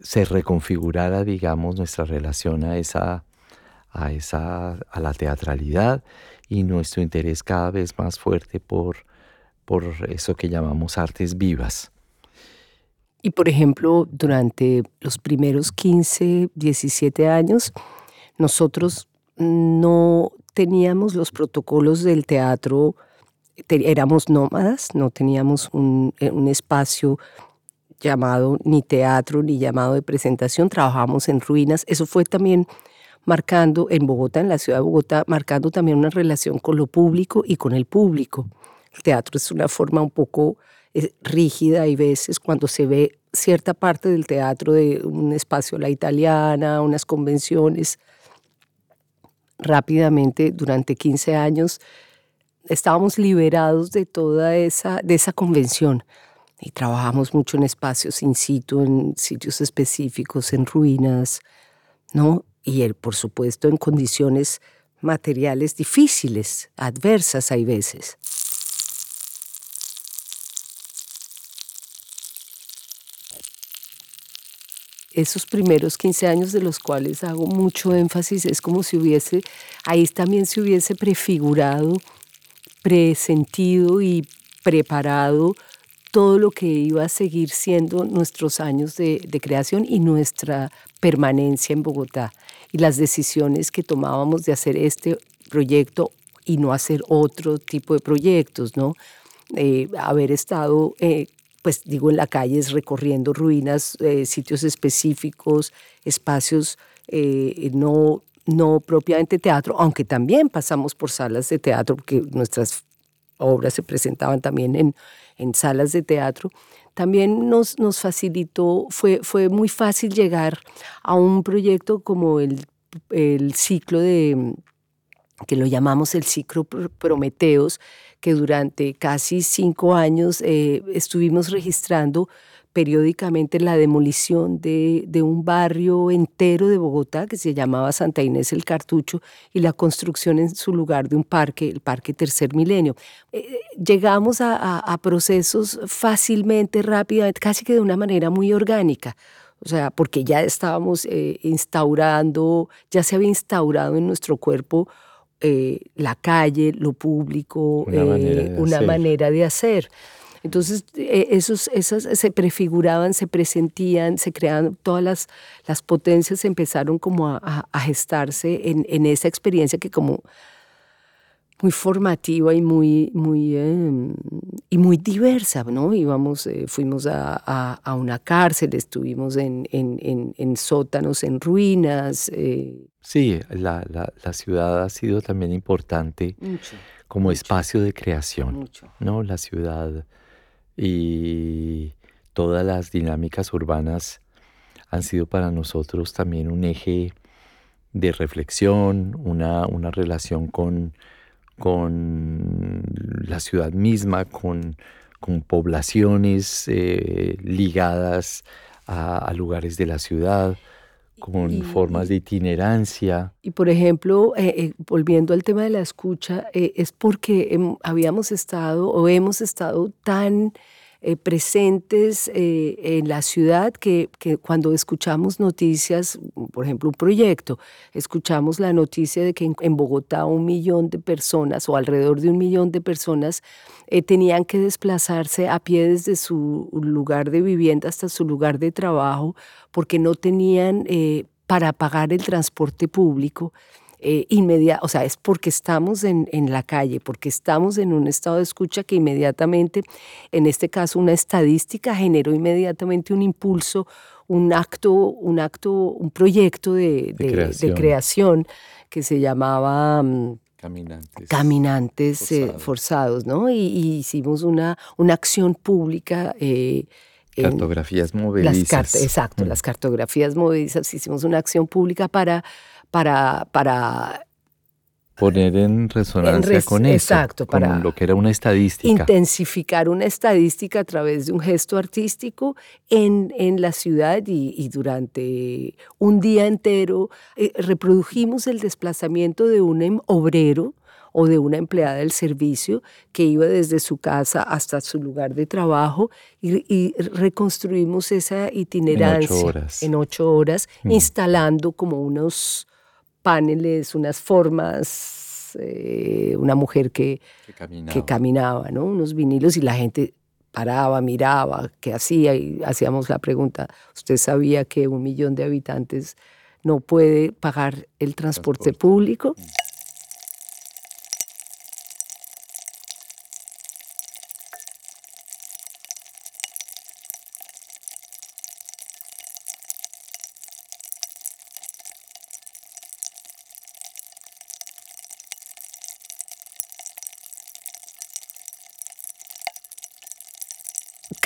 Speaker 2: se reconfigurara, digamos, nuestra relación a esa, a esa, a la teatralidad y nuestro interés cada vez más fuerte por por eso que llamamos artes vivas.
Speaker 1: Y por ejemplo, durante los primeros 15, 17 años, nosotros no teníamos los protocolos del teatro, éramos nómadas, no teníamos un, eh, un espacio llamado ni teatro ni llamado de presentación, trabajábamos en ruinas. Eso fue también marcando en Bogotá, en la ciudad de Bogotá, marcando también una relación con lo público y con el público. El teatro es una forma un poco eh, rígida y veces cuando se ve cierta parte del teatro de un espacio la italiana, unas convenciones, rápidamente durante 15 años estábamos liberados de toda esa, de esa convención y trabajamos mucho en espacios in situ, en sitios específicos, en ruinas, ¿no? Y por supuesto en condiciones materiales difíciles, adversas hay veces. esos primeros 15 años de los cuales hago mucho énfasis, es como si hubiese, ahí también se hubiese prefigurado, presentido y preparado todo lo que iba a seguir siendo nuestros años de, creación y nuestra permanencia en Bogotá y las decisiones que tomábamos de hacer este proyecto y no hacer otro tipo de proyectos, ¿no? Eh, haber estado eh, pues digo en la calle, recorriendo ruinas, eh, sitios específicos, espacios eh, no, no propiamente teatro, aunque también pasamos por salas de teatro, porque nuestras obras se presentaban también en, en salas de teatro, también nos, nos facilitó, fue, fue muy fácil llegar a un proyecto como el, el ciclo de, que lo llamamos el ciclo Prometeos, que durante casi cinco años eh, estuvimos registrando periódicamente la demolición de, un barrio entero de Bogotá que se llamaba Santa Inés el Cartucho y la construcción en su lugar de un parque, el Parque Tercer Milenio. Eh, llegamos a, procesos fácilmente, rápidamente, casi que de una manera muy orgánica. O sea, porque ya estábamos eh, instaurando, ya se había instaurado en nuestro cuerpo eh, la calle, lo público, una, manera, eh, de hacer. Entonces, eh, esos, esas se prefiguraban, se presentían, se creaban, todas las, las potencias empezaron como a, a, gestarse en, en, esa experiencia que como muy formativa y muy, muy, em, y muy diversa, ¿no? Íbamos, eh, fuimos a, a, una cárcel, estuvimos en, en, en, sótanos, en ruinas.
Speaker 2: Eh. Sí, la, la, la, ciudad ha sido también importante como espacio de creación, ¿no? La ciudad y todas las dinámicas urbanas han sido para nosotros también un eje de reflexión, una, una relación con con la ciudad misma, con, con poblaciones eh, ligadas a, lugares de la ciudad, con formas de itinerancia.
Speaker 1: Y por ejemplo, eh, eh, volviendo al tema de la escucha, es porque habíamos estado o hemos estado tan eh, presentes eh, en la ciudad que, cuando escuchamos noticias, por ejemplo, un proyecto, escuchamos la noticia de que en, Bogotá un millón de personas o alrededor de un millón de personas eh, tenían que desplazarse a pie desde su lugar de vivienda hasta su lugar de trabajo porque no tenían para pagar el transporte público eh, inmediata, o sea, es porque estamos en, en, la calle, porque estamos en un estado de escucha que inmediatamente, en este caso una estadística, generó inmediatamente un impulso, un acto, un acto, un proyecto de, de, creación. que se llamaba...
Speaker 2: Mm, caminantes.
Speaker 1: Caminantes eh, forzados. ¿no? Y, hicimos una, una acción pública
Speaker 2: eh, cartografías movedizas.
Speaker 1: exacto, mm. las cartografías movedizas. Hicimos una acción pública para para, para
Speaker 2: poner en resonancia con eso, exacto, para lo que era una estadística.
Speaker 1: Intensificar una estadística a través de un gesto artístico en, en la ciudad y, durante un día entero eh, reprodujimos el desplazamiento de un em, obrero o de una empleada del servicio que iba desde su casa hasta su lugar de trabajo y, reconstruimos esa itinerancia en ocho horas, mm. instalando como unos paneles, unas formas, eh, una mujer que, que, caminaba. ¿no? Unos vinilos y la gente paraba, miraba, qué hacía y hacíamos la pregunta, ¿usted sabía que un millón de habitantes no puede pagar el transporte. público?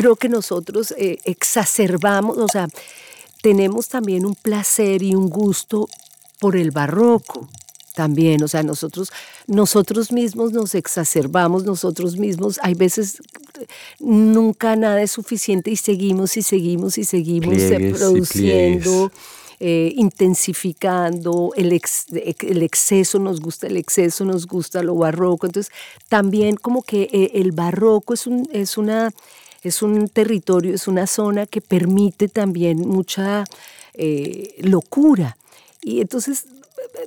Speaker 1: Creo que nosotros eh, exacerbamos, o sea, tenemos también un placer y un gusto por el barroco también, o sea, nosotros, nosotros mismos nos exacerbamos, nosotros mismos, hay veces nunca nada es suficiente y seguimos y seguimos y seguimos produciendo. Eh, intensificando, el, el, exceso nos gusta, el exceso nos gusta lo barroco. Entonces, también como que eh, el barroco es, un, es una es un territorio, es una zona que permite también mucha eh, locura. Y entonces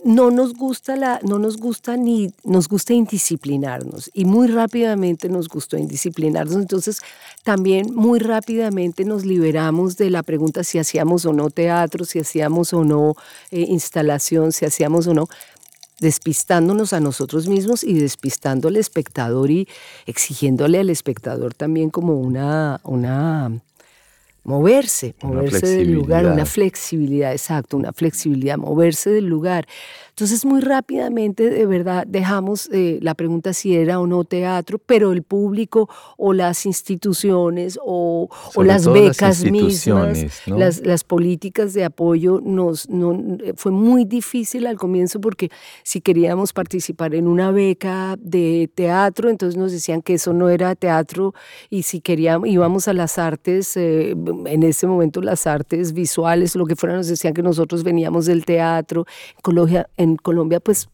Speaker 1: no nos gusta la, no nos gusta ni nos gusta indisciplinarnos y muy rápidamente nos gustó indisciplinarnos. Entonces también muy rápidamente nos liberamos de la pregunta si hacíamos o no teatro, si hacíamos o no eh, instalación, si hacíamos o no despistándonos a nosotros mismos y despistando al espectador y exigiéndole al espectador también como una, una moverse, moverse del lugar, una flexibilidad, exacto, una flexibilidad, moverse del lugar. Entonces muy rápidamente, de verdad, dejamos eh, la pregunta si era o no teatro, pero el público o las instituciones o, las becas mismas, las, las, políticas de apoyo, nos, no, fue muy difícil al comienzo porque si queríamos participar en una beca de teatro, entonces nos decían que eso no era teatro y si queríamos, íbamos a las artes, eh, en ese momento las artes visuales, lo que fuera, nos decían que nosotros veníamos del teatro, en en Colombia, pues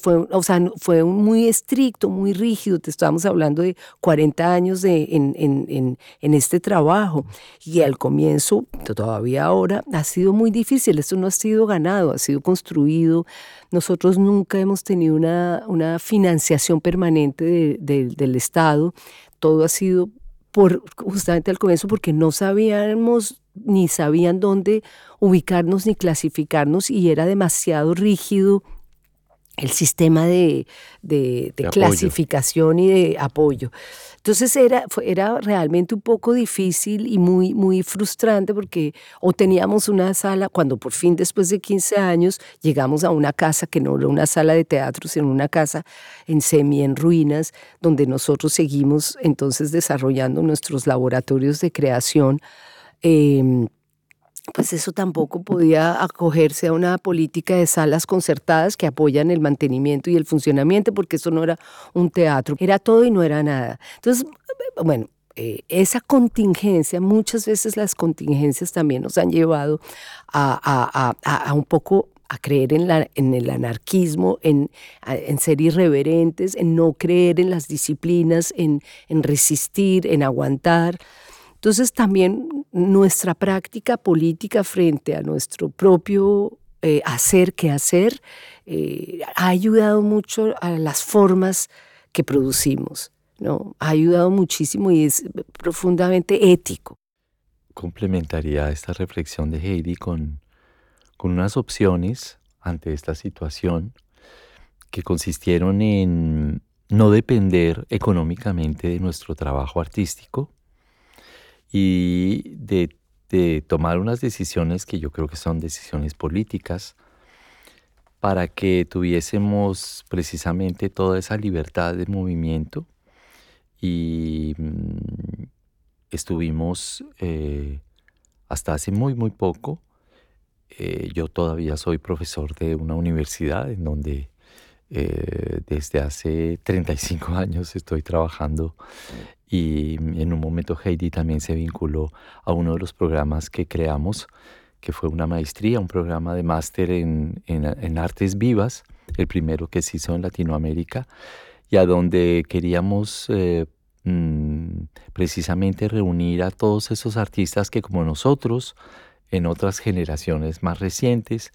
Speaker 1: fue, o sea, fue muy estricto, muy rígido, te estábamos hablando de 40 años de, en, este trabajo. Y al comienzo, todavía ahora, ha sido muy difícil, esto no ha sido ganado, ha sido construido, nosotros nunca hemos tenido una financiación permanente del Estado, todo ha sido por, justamente al comienzo porque no sabíamos ni sabían dónde ubicarnos ni clasificarnos y era demasiado rígido el sistema de, clasificación y de apoyo. Entonces era, era realmente un poco difícil y muy, muy frustrante porque o teníamos una sala, cuando por fin después de 15 años llegamos a una casa que no era una sala de teatro, sino una casa en semi en ruinas, donde nosotros seguimos entonces desarrollando nuestros laboratorios de creación. Em, pues eso tampoco podía acogerse a una política de salas concertadas que apoyan el mantenimiento y el funcionamiento, porque eso no era un teatro, era todo y no era nada. Entonces, bueno, eh, esa contingencia, muchas veces las contingencias también nos han llevado a, un poco a creer en, la, en el anarquismo, en, en, ser irreverentes, en no creer en las disciplinas, en, en resistir, en aguantar. Entonces también nuestra práctica política frente a nuestro propio eh, hacer que hacer eh, ha ayudado mucho a las formas que producimos. ¿no? Ha ayudado muchísimo y es profundamente ético.
Speaker 2: Complementaría esta reflexión de Heidi con, con unas opciones ante esta situación que consistieron en no depender económicamente de nuestro trabajo artístico y de, tomar unas decisiones que yo creo que son decisiones políticas para que tuviésemos precisamente toda esa libertad de movimiento y mm, estuvimos eh, hasta hace muy, muy poco. Eh, yo todavía soy profesor de una universidad en donde eh, desde hace 35 años estoy trabajando y en un momento Heidi también se vinculó a uno de los programas que creamos, que fue una maestría, un programa de máster en, en artes vivas, el primero que se hizo en Latinoamérica y a donde queríamos eh, mm, precisamente reunir a todos esos artistas que como nosotros, en otras generaciones más recientes,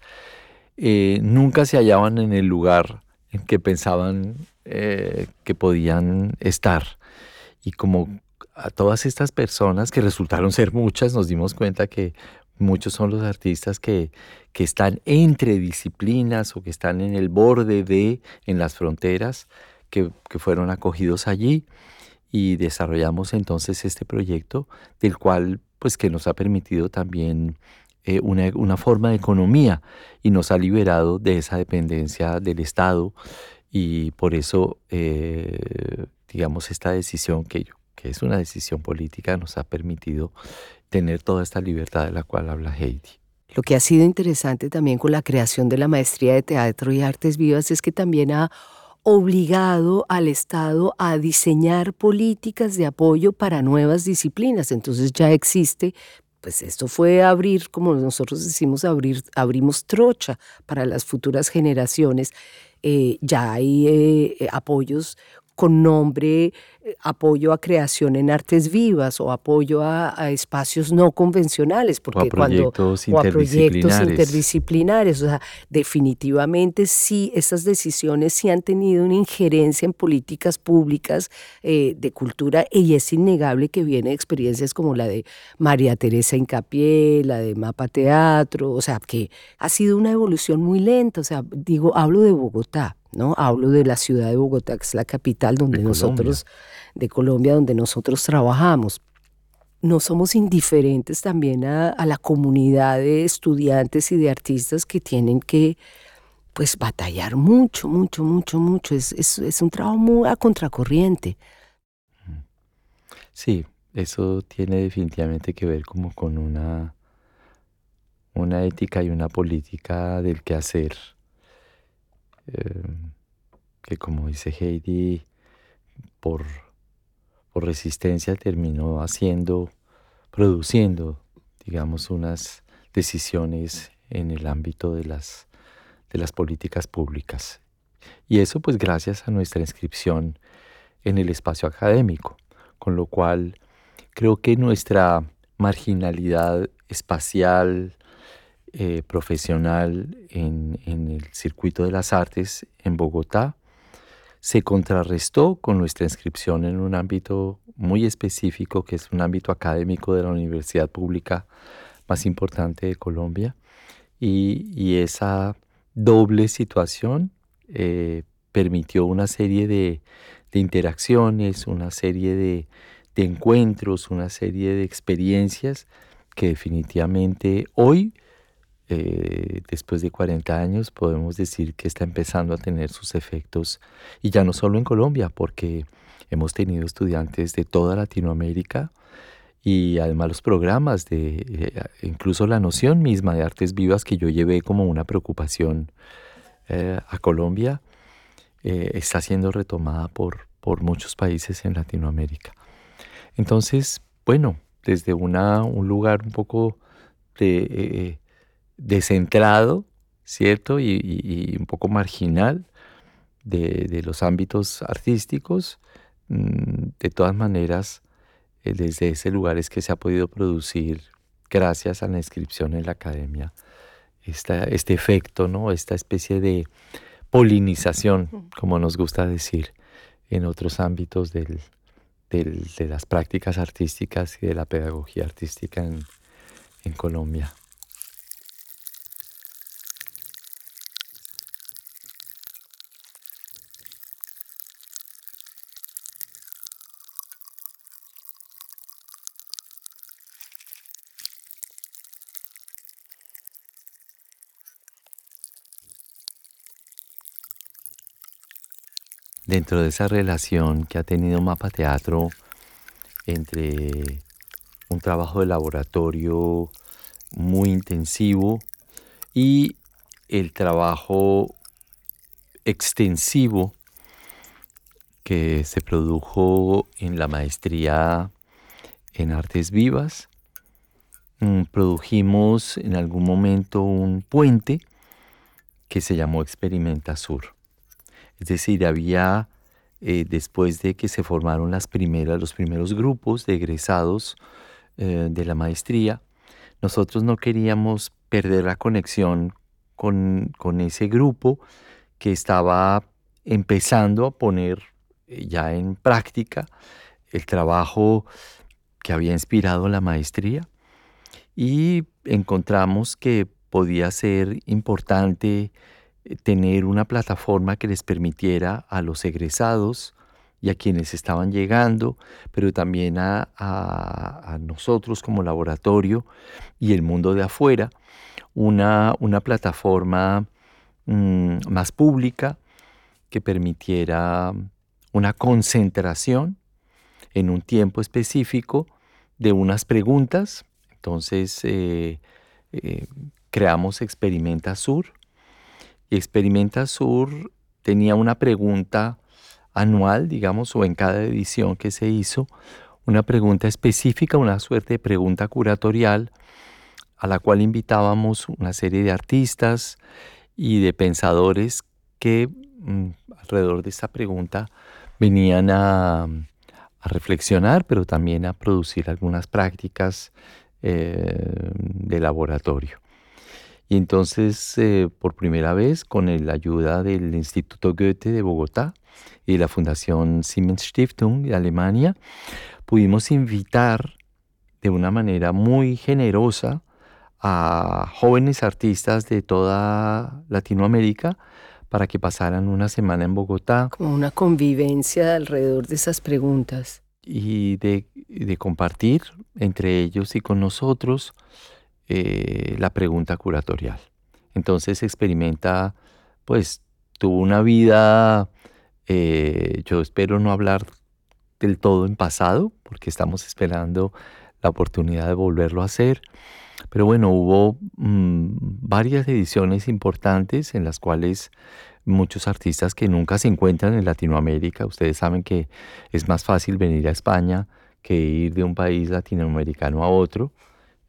Speaker 2: eh, nunca se hallaban en el lugar en que pensaban eh, que podían estar. Y como a todas estas personas, que resultaron ser muchas, nos dimos cuenta que muchos son los artistas que, que están entre disciplinas o que están en el borde de, en las fronteras, que, fueron acogidos allí. Y desarrollamos entonces este proyecto del cual pues que nos ha permitido también eh, una, forma de economía y nos ha liberado de esa dependencia del Estado y por eso eh, digamos esta decisión que, que es una decisión política nos ha permitido tener toda esta libertad de la cual habla Heidi.
Speaker 1: Lo que ha sido interesante también con la creación de la maestría de teatro y artes vivas es que también ha obligado al Estado a diseñar políticas de apoyo para nuevas disciplinas. Entonces ya existe, pues esto fue abrir, como nosotros decimos, abrir, abrimos trocha para las futuras generaciones. Eh, ya hay eh, apoyos con nombre eh, apoyo a creación en artes vivas o apoyo a, espacios no convencionales, porque
Speaker 2: o a proyectos
Speaker 1: cuando
Speaker 2: o a proyectos
Speaker 1: interdisciplinares, o sea, definitivamente sí esas decisiones sí han tenido una injerencia en políticas públicas eh, de cultura y es innegable que viene experiencias como la de María Teresa Incapié, la de Mapa Teatro, o sea, que ha sido una evolución muy lenta, o sea, digo, hablo de Bogotá, ¿no? Hablo de la ciudad de Bogotá, que es la capital donde nosotros, de Colombia, donde nosotros trabajamos. No somos indiferentes también a, la comunidad de estudiantes y de artistas que tienen que pues batallar mucho, mucho, mucho, mucho. Es, es, un trabajo muy a contracorriente.
Speaker 2: Sí, eso tiene definitivamente que ver como con una, una ética y una política del quehacer Em, que como dice Heidi, por, por resistencia terminó haciendo, produciendo, digamos, unas decisiones en el ámbito de las, de las políticas públicas. Y eso pues gracias a nuestra inscripción en el espacio académico, con lo cual creo que nuestra marginalidad espacial, eh, profesional en, el circuito de las artes en Bogotá se contrarrestó con nuestra inscripción en un ámbito muy específico, que es un ámbito académico de la universidad pública más importante de Colombia. Y, esa doble situación eh, permitió una serie de, interacciones, una serie de, de, encuentros, una serie de experiencias que definitivamente hoy eh, después de 40 años podemos decir que está empezando a tener sus efectos, y ya no solo en Colombia, porque hemos tenido estudiantes de toda Latinoamérica y además los programas de, eh, incluso la noción misma de artes vivas que yo llevé como una preocupación eh, a Colombia, está siendo retomada por, por muchos países en Latinoamérica. Entonces, bueno, desde una, un lugar un poco de, descentrado, ¿cierto? Y, un poco marginal de, los ámbitos artísticos, mm, de todas maneras, eh, desde ese lugar es que se ha podido producir, gracias a la inscripción en la academia, este efecto, ¿no? Esta especie de polinización, como nos gusta decir, en otros ámbitos de las prácticas artísticas y de la pedagogía artística en Colombia. Dentro de esa relación que ha tenido Mapa Teatro entre un trabajo de laboratorio muy intensivo y el trabajo extensivo que se produjo en la maestría en artes vivas. Mm, produjimos en algún momento un puente que se llamó Experimenta Sur. Es decir, había, eh, después de que se formaron los primeros grupos de egresados eh, de la maestría, nosotros no queríamos perder la conexión con, ese grupo que estaba empezando a poner eh, ya en práctica el trabajo que había inspirado la maestría. Y encontramos que podía ser importante tener una plataforma que les permitiera a los egresados y a quienes estaban llegando, pero también a, nosotros como laboratorio y el mundo de afuera, una, una plataforma mm, más pública que permitiera una concentración en un tiempo específico de unas preguntas. Entonces, eh, eh, creamos Experimenta Sur, Experimenta Sur tenía una pregunta anual, digamos, o en cada edición que se hizo, una pregunta específica, una suerte de pregunta curatorial, a la cual invitábamos una serie de artistas y de pensadores que mm, alrededor de esta pregunta venían a, reflexionar, pero también a producir algunas prácticas eh, de laboratorio. Y entonces, eh, por primera vez, con la ayuda del Instituto Goethe de Bogotá y la Fundación Siemens Stiftung de Alemania, pudimos invitar de una manera muy generosa a jóvenes artistas de toda Latinoamérica para que pasaran una semana en Bogotá.
Speaker 1: Como una convivencia alrededor de esas preguntas.
Speaker 2: Y de, de compartir entre ellos y con nosotros eh, la pregunta curatorial. Entonces experimenta, pues tuvo una vida, eh, yo espero no hablar del todo en pasado, porque estamos esperando la oportunidad de volverlo a hacer. Pero bueno, hubo mm, varias ediciones importantes en las cuales muchos artistas que nunca se encuentran en Latinoamérica, ustedes saben que es más fácil venir a España que ir de un país latinoamericano a otro,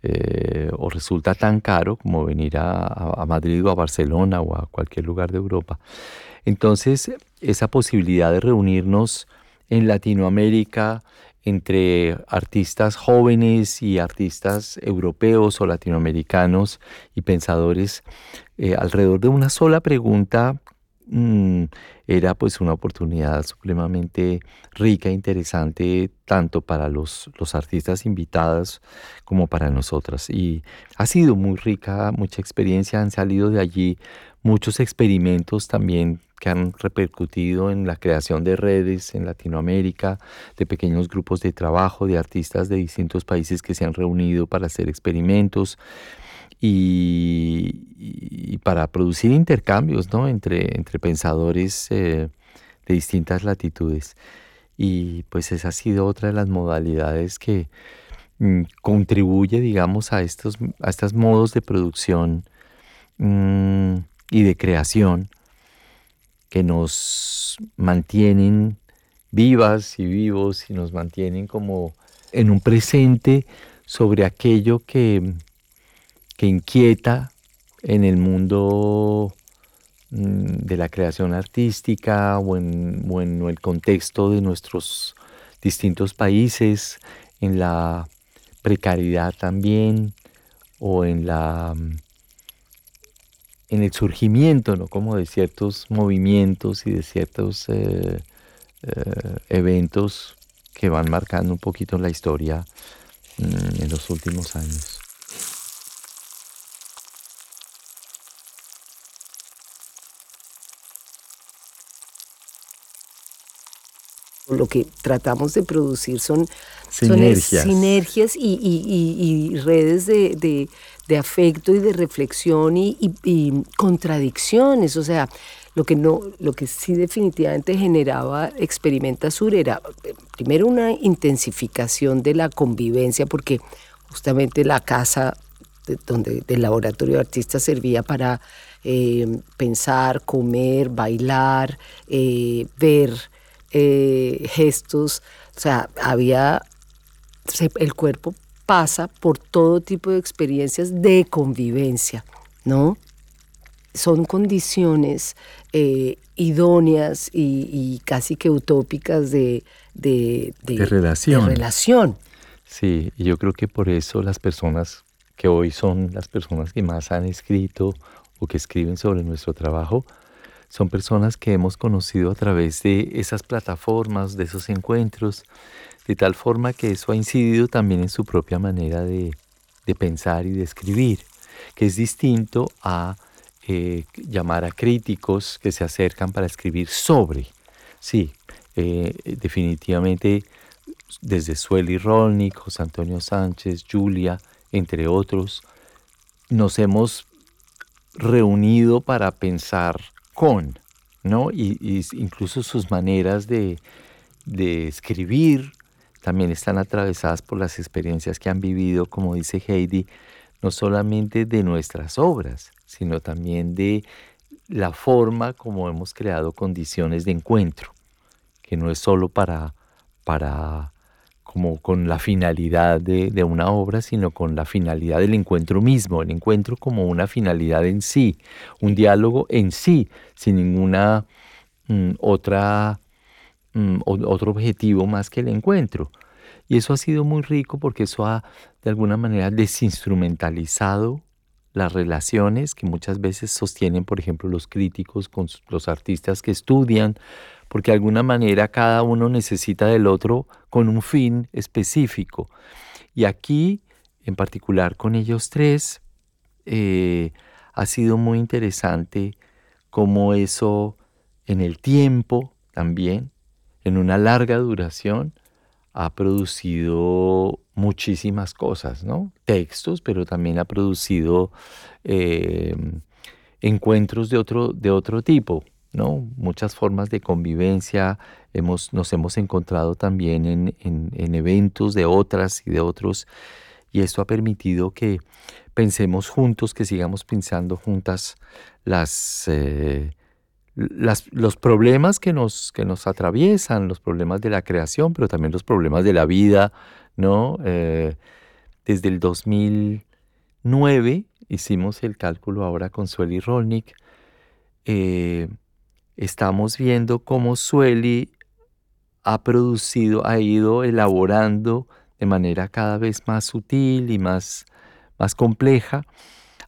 Speaker 2: eh, o resulta tan caro como venir a, Madrid o a Barcelona o a cualquier lugar de Europa. Entonces, esa posibilidad de reunirnos en Latinoamérica entre artistas jóvenes y artistas europeos o latinoamericanos y pensadores eh, alrededor de una sola pregunta Mm, era pues una oportunidad supremamente rica e interesante tanto para los, los artistas invitados como para nosotras. Y ha sido muy rica, mucha experiencia, han salido de allí muchos experimentos también que han repercutido en la creación de redes en Latinoamérica, de pequeños grupos de trabajo, de artistas de distintos países que se han reunido para hacer experimentos y, para producir intercambios ¿no? entre, entre pensadores eh, de distintas latitudes. Y pues esa ha sido otra de las modalidades que mm, contribuye, digamos, a estos, a estos modos de producción mm, y de creación que nos mantienen vivas y vivos y nos mantienen como en un presente sobre aquello que, que inquieta en el mundo mm, de la creación artística o en, o en, el contexto de nuestros distintos países, en la precariedad también o en la en el surgimiento, ¿no? Como de ciertos movimientos y de ciertos eh, eh, eventos que van marcando un poquito la historia mm, en los últimos años.
Speaker 1: Lo que tratamos de producir son sinergias, y, redes de, afecto y de reflexión y, contradicciones. O sea, lo que, no, lo que sí definitivamente generaba Experimenta Sur era primero una intensificación de la convivencia, porque justamente la casa donde del laboratorio de artistas servía para eh, pensar, comer, bailar, eh, ver eh, gestos, o sea, había, el cuerpo pasa por todo tipo de experiencias de convivencia, ¿no? Son condiciones eh, idóneas y, casi que utópicas de, de,
Speaker 2: relación.
Speaker 1: de relación.
Speaker 2: Sí, y yo creo que por eso las personas que hoy son las personas que más han escrito o que escriben sobre nuestro trabajo, son personas que hemos conocido a través de esas plataformas, de esos encuentros, de tal forma que eso ha incidido también en su propia manera de, pensar y de escribir, que es distinto a eh, llamar a críticos que se acercan para escribir sobre. Sí, eh, definitivamente desde Sueli Rolnik, José Antonio Sánchez, Julia, entre otros, nos hemos reunido para pensar con, ¿no? Y, incluso sus maneras de, escribir también están atravesadas por las experiencias que han vivido, como dice Heidi, no solamente de nuestras obras, sino también de la forma como hemos creado condiciones de encuentro, que no es solo para, para como con la finalidad de, una obra, sino con la finalidad del encuentro mismo, el encuentro como una finalidad en sí, un diálogo en sí, sin ninguna mm, otra, mm, otro objetivo más que el encuentro. Y eso ha sido muy rico porque eso ha de alguna manera desinstrumentalizado las relaciones que muchas veces sostienen, por ejemplo, los críticos con los artistas que estudian porque de alguna manera cada uno necesita del otro con un fin específico. Y aquí, en particular con ellos tres, eh, ha sido muy interesante cómo eso en el tiempo también, en una larga duración, ha producido muchísimas cosas, ¿no? Textos, pero también ha producido eh, encuentros de otro, de otro tipo. ¿No? Muchas formas de convivencia, hemos, nos hemos encontrado también en, eventos de otras y de otros, y esto ha permitido que pensemos juntos, que sigamos pensando juntas las, eh, los problemas que nos, que nos atraviesan, los problemas de la creación, pero también los problemas de la vida, ¿no? Eh, desde el 2009 hicimos el cálculo ahora con Sueli Rolnik, eh, estamos viendo cómo Sueli ha producido, ha ido elaborando de manera cada vez más sutil y más, más compleja,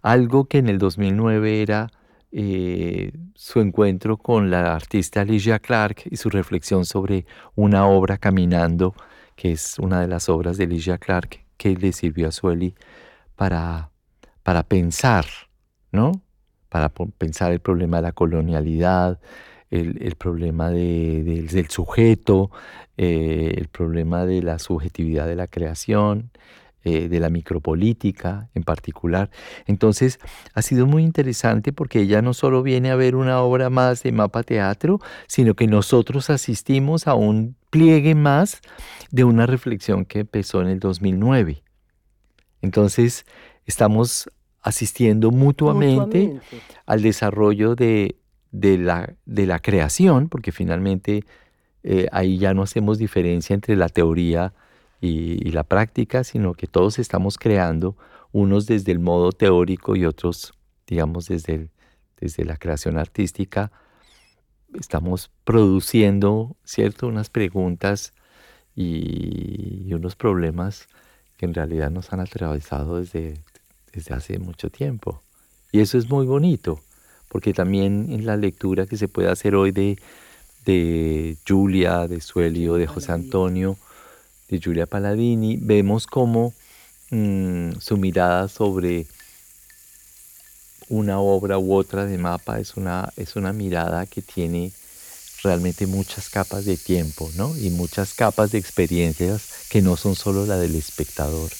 Speaker 2: algo que en el 2009 era eh, su encuentro con la artista Alicia Clark y su reflexión sobre una obra caminando, que es una de las obras de Alicia Clark que le sirvió a Sueli para, para pensar, ¿no? Para pensar el problema de la colonialidad, el, problema del sujeto, eh, el problema de la subjetividad de la creación, eh, de la micropolítica en particular. Entonces ha sido muy interesante porque ella no solo viene a ver una obra más de mapa teatro, sino que nosotros asistimos a un pliegue más de una reflexión que empezó en el 2009. Entonces estamos asistiendo mutuamente, al desarrollo de, la, de la creación, porque finalmente eh, ahí ya no hacemos diferencia entre la teoría y, la práctica, sino que todos estamos creando, unos desde el modo teórico y otros, digamos, desde, desde la creación artística. Estamos produciendo, ¿cierto?, unas preguntas y, y unos problemas que en realidad nos han atravesado desde, desde hace mucho tiempo. Y eso es muy bonito, porque también en la lectura que se puede hacer hoy de, de Julia, de Suelio, de José Antonio, de Julia Paladini, vemos cómo mm, su mirada sobre una obra u otra de mapa es una, es una mirada que tiene realmente muchas capas de tiempo, ¿no? Y muchas capas de experiencias que no son solo la del espectador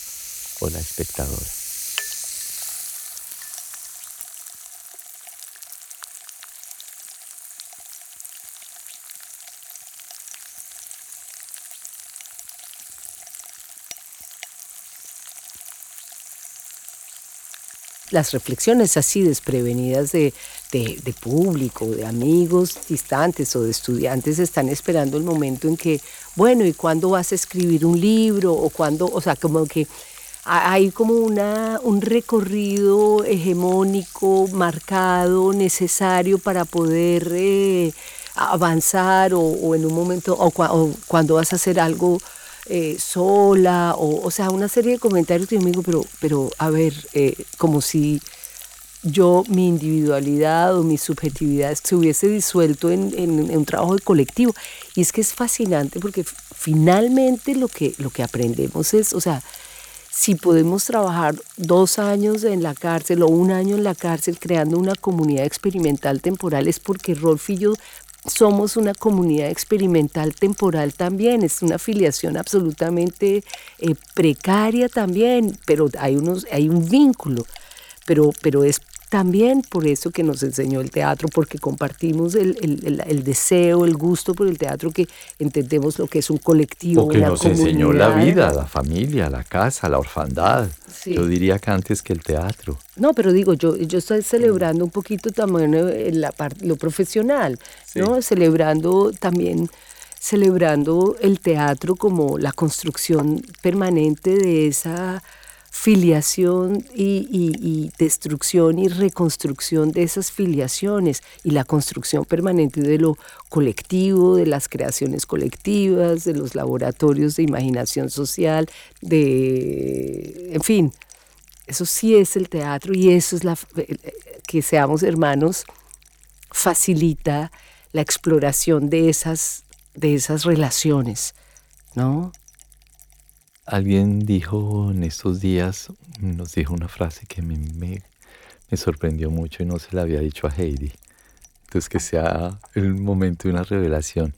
Speaker 2: o la espectadora.
Speaker 1: Las reflexiones así desprevenidas de, de, público, de amigos distantes o de estudiantes están esperando el momento en que, bueno, ¿y cuándo vas a escribir un libro? O cuándo, o sea, como que hay como una, un recorrido hegemónico, marcado, necesario para poder eh, avanzar o, en un momento, o, o cuando vas a hacer algo eh, sola, o, o sea, una serie de comentarios que yo me digo, pero, pero a ver, eh, como si yo, mi individualidad o mi subjetividad se hubiese disuelto en, en, un trabajo de colectivo. Y es que es fascinante porque finalmente lo que, lo que aprendemos es, o sea, si podemos trabajar dos años en la cárcel o un año en la cárcel creando una comunidad experimental temporal es porque Rolf y yo somos una comunidad experimental temporal también, es una afiliación absolutamente eh, precaria también, pero hay, unos, hay un vínculo, pero, pero es también por eso que nos enseñó el teatro, porque compartimos el, deseo, el gusto por el teatro, que entendemos lo que es un colectivo.
Speaker 2: Porque nos enseñó la vida, la familia, la casa, la orfandad. Yo diría que antes que el teatro.
Speaker 1: No, pero digo, yo, yo estoy celebrando un poquito también eh, la lo profesional, ¿no? Celebrando también celebrando el teatro como la construcción permanente de esa filiación y, destrucción y reconstrucción de esas filiaciones y la construcción permanente de lo colectivo, de las creaciones colectivas, de los laboratorios de imaginación social, de, en fin, eso sí es el teatro y eso es la, que seamos hermanos facilita la exploración de esas, de esas relaciones, ¿no?
Speaker 2: Alguien dijo en estos días, nos dijo una frase que me, me, sorprendió mucho y no se la había dicho a Heidi. Entonces que sea el momento de una revelación.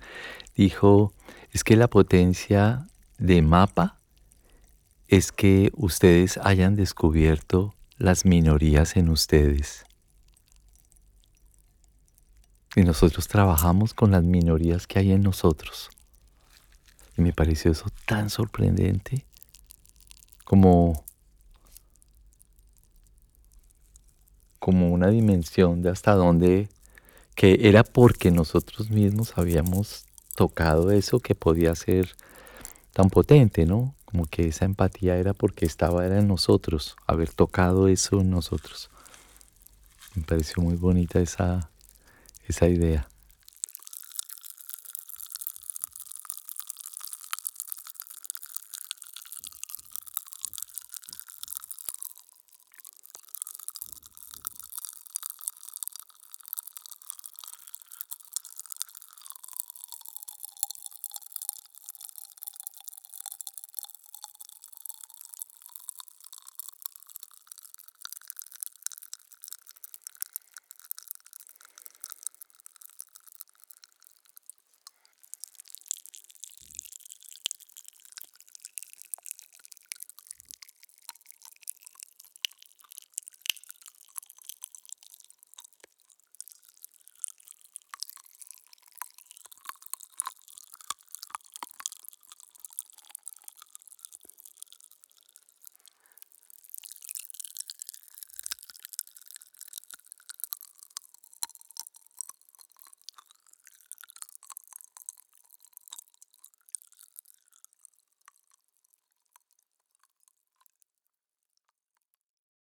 Speaker 2: Dijo, es que la potencia de mapa es que ustedes hayan descubierto las minorías en ustedes. Y nosotros trabajamos con las minorías que hay en nosotros. Y me pareció eso tan sorprendente como, como una dimensión de hasta dónde, que era porque nosotros mismos habíamos tocado eso que podía ser tan potente, ¿no? Como que esa empatía era porque estaba era en nosotros, haber tocado eso en nosotros. Me pareció muy bonita esa, esa idea.